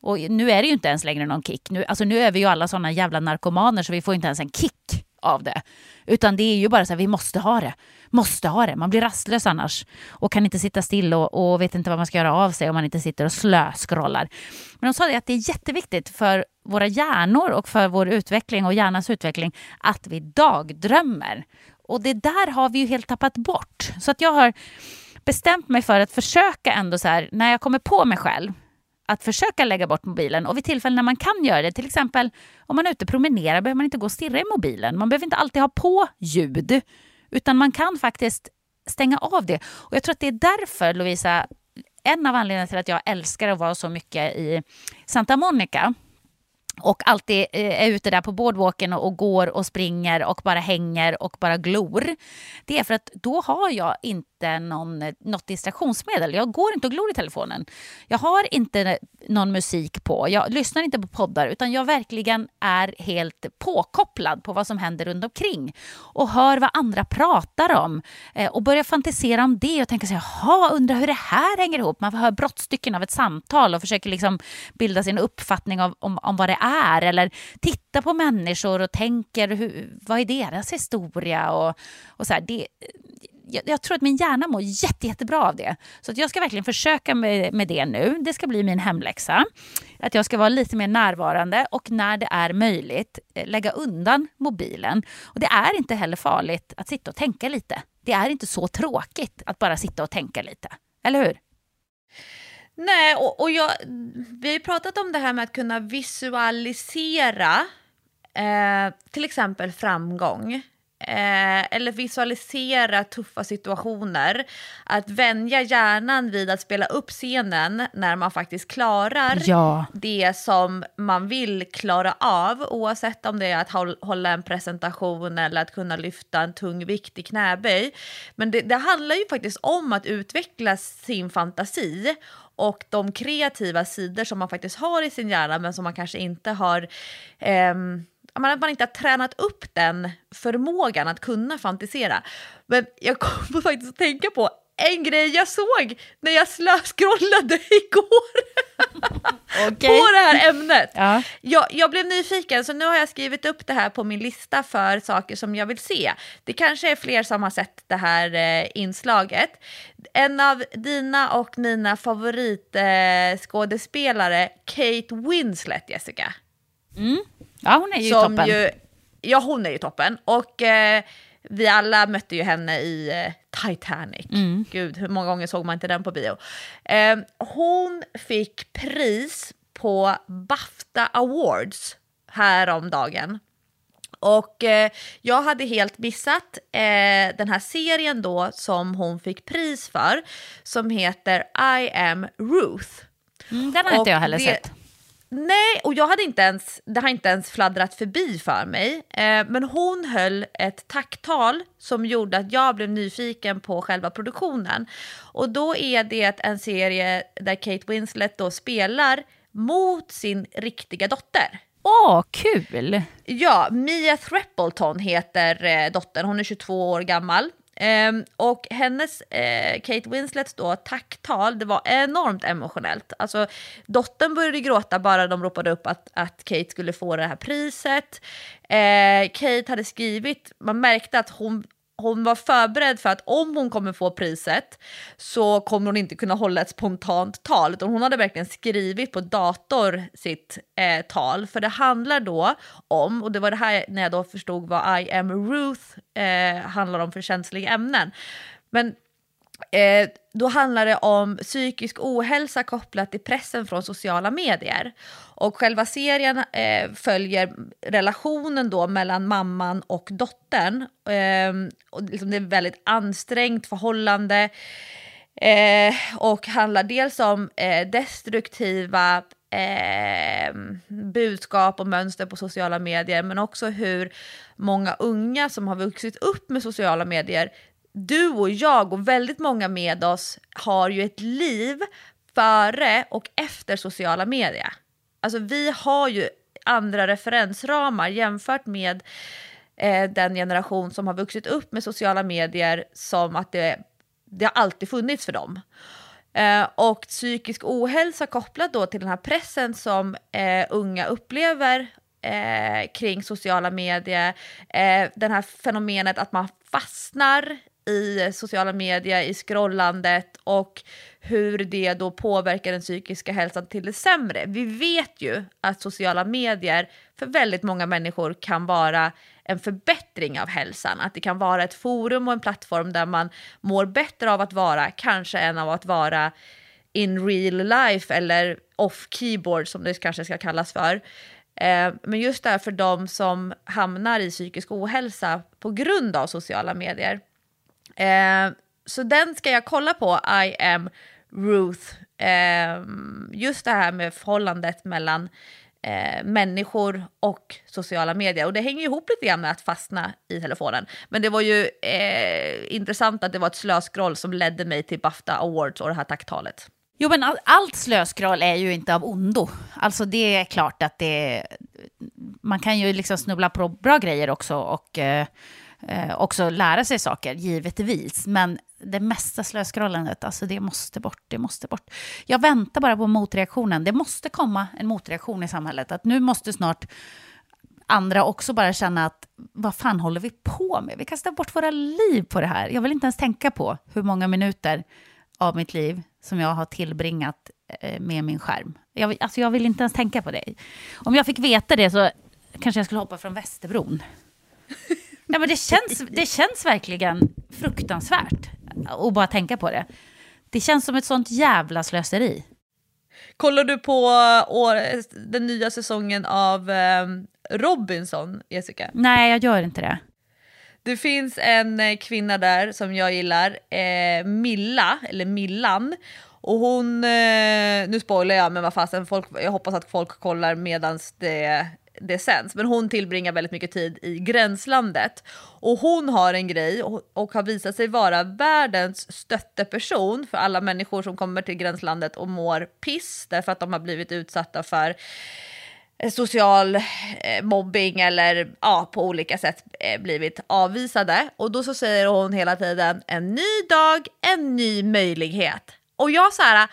Och nu är det ju inte ens längre någon kick. Nu, alltså nu är vi ju alla såna jävla narkomaner så vi får inte ens en kick av det. Utan det är ju bara så här, vi måste ha det. Måste ha det. Man blir rastlös annars. Och kan inte sitta still och, och vet inte vad man ska göra av sig om man inte sitter och slöskrollar. Men de sa det att det är jätteviktigt för våra hjärnor och för vår utveckling och hjärnans utveckling att vi dagdrömmer. Och det där har vi ju helt tappat bort. Så att jag har bestämt mig för att försöka ändå så här, när jag kommer på mig själv, att försöka lägga bort mobilen och vid tillfällen när man kan göra det, till exempel om man är ute och promenerar behöver man inte gå och stirra i mobilen. Man behöver inte alltid ha på ljud, utan man kan faktiskt stänga av det. Och jag tror att det är därför, Lovisa, en av anledningarna till att jag älskar att vara så mycket i Santa Monica och alltid eh, är ute där på boardwalken och, och går och springer och bara hänger och bara glor. Det är för att då har jag inte någon, något distraktionsmedel. Jag går inte och glor i telefonen. Jag har inte någon musik på. Jag lyssnar inte på poddar utan jag verkligen är helt påkopplad på vad som händer runt omkring och hör vad andra pratar om eh, och börjar fantisera om det och tänka så jaha, undrar hur det här hänger ihop. Man hör brottstycken av ett samtal och försöker liksom bilda sin uppfattning av, om, om vad det är eller titta på människor och tänker hur, vad är deras historia och, och så här. Det, jag, jag, tror att min hjärna mår jätte, jättebra av det. Så att jag ska verkligen försöka med, med det nu. Det ska bli min hemläxa. Att jag ska vara lite mer närvarande och när det är möjligt eh, lägga undan mobilen. Och det är inte heller farligt att sitta och tänka lite. Det är inte så tråkigt att bara sitta och tänka lite. Eller hur? Nej, och, och jag, vi har ju pratat om det här med att kunna visualisera eh, till exempel framgång. Eh, eller visualisera tuffa situationer. Att vänja hjärnan vid att spela upp scenen när man faktiskt klarar Ja. det som man vill klara av. Oavsett om det är att håll- hålla en presentation eller att kunna lyfta en tung vikt i knäböj. Men det, det handlar ju faktiskt om att utveckla sin fantasi och de kreativa sidor som man faktiskt har i sin hjärna men som man kanske inte har ehm, men att man inte har tränat upp den förmågan att kunna fantisera. Men jag kommer faktiskt att tänka på en grej jag såg när jag slöskrollade igår på det här ämnet. Ja. Jag, jag blev nyfiken så nu har jag skrivit upp det här på min lista för saker som jag vill se. Det kanske är fler som har sett det här eh, inslaget. En av dina och mina favoritskådespelare, eh, Kate Winslet, Jessica. Ja, hon är ju som toppen. Ju, ja, hon är ju toppen. Och eh, vi alla mötte ju henne i eh, Titanic. Mm. Gud, hur många gånger såg man inte den på bio? Eh, hon fick pris på Bafta Awards häromdagen. Och eh, jag hade helt missat eh, den här serien då som hon fick pris för, som heter I am Ruth. Mm, den har inte jag heller det- sett. Nej, och jag hade inte ens, det har inte ens fladdrat förbi för mig. Eh, men hon höll ett tacktal som gjorde att jag blev nyfiken på själva produktionen. Och då är det en serie där Kate Winslet då spelar mot sin riktiga dotter. Åh, kul! Ja, Mia Threppleton heter eh, dottern, hon är 22 år gammal. Um, och hennes, eh, Kate Winslets då, tacktal, det var enormt emotionellt. Alltså, dottern började gråta bara de ropade upp att, att Kate skulle få det här priset. Eh, Kate hade skrivit, man märkte att hon, hon var förberedd för att om hon kommer få priset så kommer hon inte kunna hålla ett spontant tal. Utan hon hade verkligen skrivit på dator sitt eh, tal. För det handlar då om, och det var det här när jag då förstod vad I am Ruth eh, handlar om för känsliga ämnen. Men Eh, då handlar det om psykisk ohälsa kopplat till pressen från sociala medier. Och själva serien eh, följer relationen då mellan mamman och dottern. Eh, och liksom det är ett väldigt ansträngt förhållande. Eh, och handlar dels om eh, destruktiva eh, budskap och mönster på sociala medier men också hur många unga som har vuxit upp med sociala medier du och jag och väldigt många med oss har ju ett liv före och efter sociala medier. Alltså vi har ju andra referensramar jämfört med eh, den generation som har vuxit upp med sociala medier som att det, det har alltid funnits för dem. Eh, och psykisk ohälsa kopplat då till den här pressen som eh, unga upplever eh, kring sociala medier. Eh, det här fenomenet att man fastnar i sociala medier, i scrollandet och hur det då påverkar den psykiska hälsan till det sämre. Vi vet ju att sociala medier för väldigt många människor kan vara en förbättring av hälsan. Att det kan vara ett forum och en plattform där man mår bättre av att vara, kanske än av att vara in real life eller off keyboard som det kanske ska kallas för. Eh, men just det här för de som hamnar i psykisk ohälsa på grund av sociala medier. Eh, så den ska jag kolla på, I am Ruth. Eh, just det här med förhållandet mellan eh, människor och sociala medier. Och det hänger ju ihop lite grann med att fastna i telefonen. Men det var ju eh, intressant att det var ett slöskroll som ledde mig till Bafta Awards och det här tacktalet. Jo, men all, allt slöskroll är ju inte av ondo. Alltså det är klart att det... Man kan ju liksom snubbla på bra grejer också och eh, eh, också lära sig saker, givetvis. Men det mesta slöskrollandet, alltså det måste bort, det måste bort. Jag väntar bara på motreaktionen. Det måste komma en motreaktion i samhället. Att nu måste snart andra också bara känna att vad fan håller vi på med? Vi kastar bort våra liv på det här. Jag vill inte ens tänka på hur många minuter av mitt liv som jag har tillbringat eh, med min skärm. Jag, alltså jag vill inte ens tänka på det. Om jag fick veta det så kanske jag skulle hoppa från Västerbron. Ja, men det, känns, det känns verkligen fruktansvärt att bara tänka på det. Det känns som ett sånt jävla slöseri. Kollar du på år, den nya säsongen av eh, Robinson, Jessica? Nej, jag gör inte det. Det finns en eh, kvinna där som jag gillar, eh, Milla, eller Millan. Och hon, eh, nu spoilar jag men vad fasen, folk, jag hoppas att folk kollar medans det, det sänds. Men hon tillbringar väldigt mycket tid i gränslandet. Och hon har en grej och, och har visat sig vara världens stötteperson för alla människor som kommer till gränslandet och mår piss därför att de har blivit utsatta för eh, social eh, mobbing eller ja, på olika sätt eh, blivit avvisade. Och då så säger hon hela tiden en ny dag, en ny möjlighet. Och jag så här,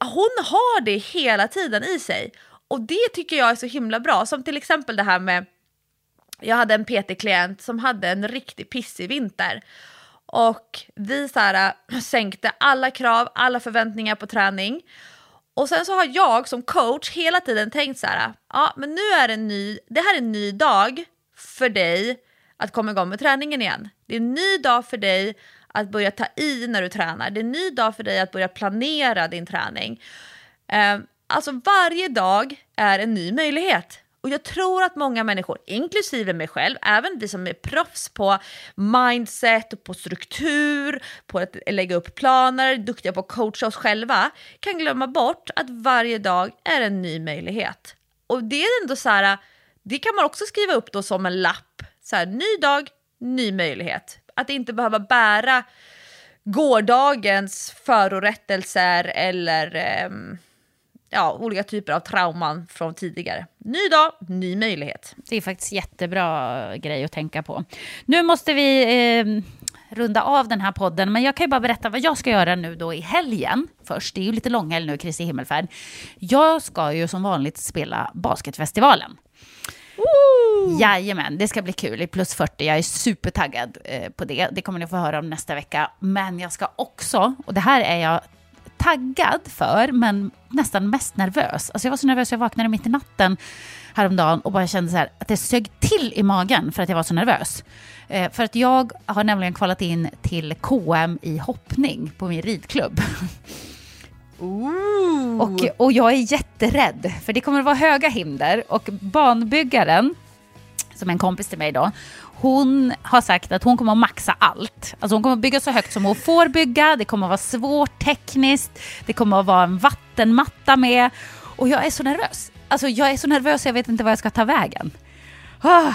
hon har det hela tiden i sig. Och det tycker jag är så himla bra. Som till exempel det här med, jag hade en PT-klient som hade en riktigt pissig vinter. Och vi så här, äh, sänkte alla krav, alla förväntningar på träning. Och sen så har jag som coach hela tiden tänkt så här, ja men nu är det en ny, det här är en ny dag för dig att komma igång med träningen igen. Det är en ny dag för dig att börja ta i när du tränar. Det är en ny dag för dig att börja planera din träning. Eh, alltså varje dag är en ny möjlighet. Och jag tror att många människor, inklusive mig själv, även vi som är proffs på mindset och på struktur, på att lägga upp planer, duktiga på att coacha oss själva, kan glömma bort att varje dag är en ny möjlighet. Och det är ändå så här, det kan man också skriva upp då som en lapp. Så här, ny dag, ny möjlighet. Att inte behöva bära gårdagens förorättelser eller eh, ja, olika typer av trauman från tidigare. Ny dag, ny möjlighet. Det är faktiskt jättebra grej att tänka på. Nu måste vi eh, runda av den här podden, men jag kan ju bara berätta vad jag ska göra nu då i helgen först. Det är ju lite långhelg nu, Kristi himmelfärd. Jag ska ju som vanligt spela Basketfestivalen. Jajamän, det ska bli kul i plus 40. Jag är supertaggad eh, på det. Det kommer ni få höra om nästa vecka. Men jag ska också, och det här är jag taggad för, men nästan mest nervös. Alltså jag var så nervös, jag vaknade mitt i natten häromdagen och bara kände så här att det sög till i magen för att jag var så nervös. Eh, för att jag har nämligen kvalat in till KM i hoppning på min ridklubb. Och, och jag är jätterädd, för det kommer att vara höga hinder och banbyggaren, som är en kompis till mig då, hon har sagt att hon kommer att maxa allt. Alltså hon kommer att bygga så högt som hon får bygga, det kommer att vara svårt tekniskt, det kommer att vara en vattenmatta med. Och jag är så nervös. Alltså jag är så nervös jag vet inte vad jag ska ta vägen. Ah.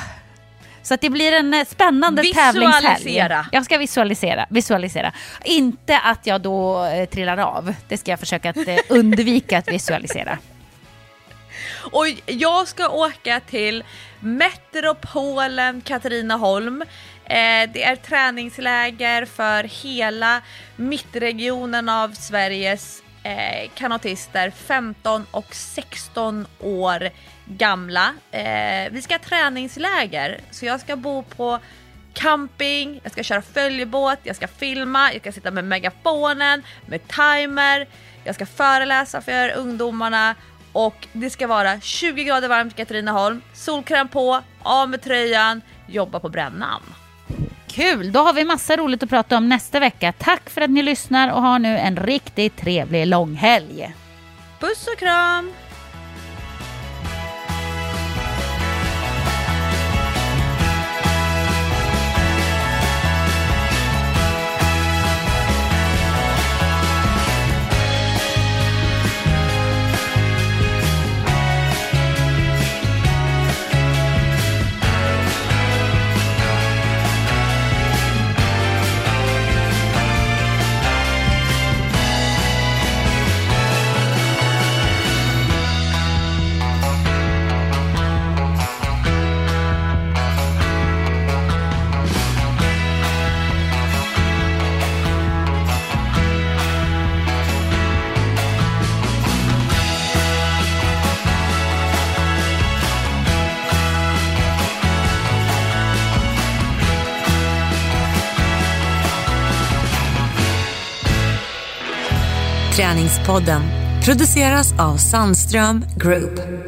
Så att det blir en eh, spännande tävlingshelg. Jag ska visualisera, visualisera. Inte att jag då eh, trillar av. Det ska jag försöka att eh, undvika att visualisera. Och jag ska åka till metropolen Katrineholm. Eh, det är träningsläger för hela mittregionen av Sveriges eh, kanotister, 15 och 16 år gamla. Eh, vi ska ha träningsläger, så jag ska bo på camping, jag ska köra följebåt, jag ska filma, jag ska sitta med megafonen, med timer, jag ska föreläsa för ungdomarna och det ska vara 20 grader varmt i Katrineholm, solkräm på, av med tröjan, jobba på brännan. Kul! Då har vi massa roligt att prata om nästa vecka. Tack för att ni lyssnar och ha nu en riktigt trevlig långhelg. Puss och kram! Träningspodden produceras av Sandström Group.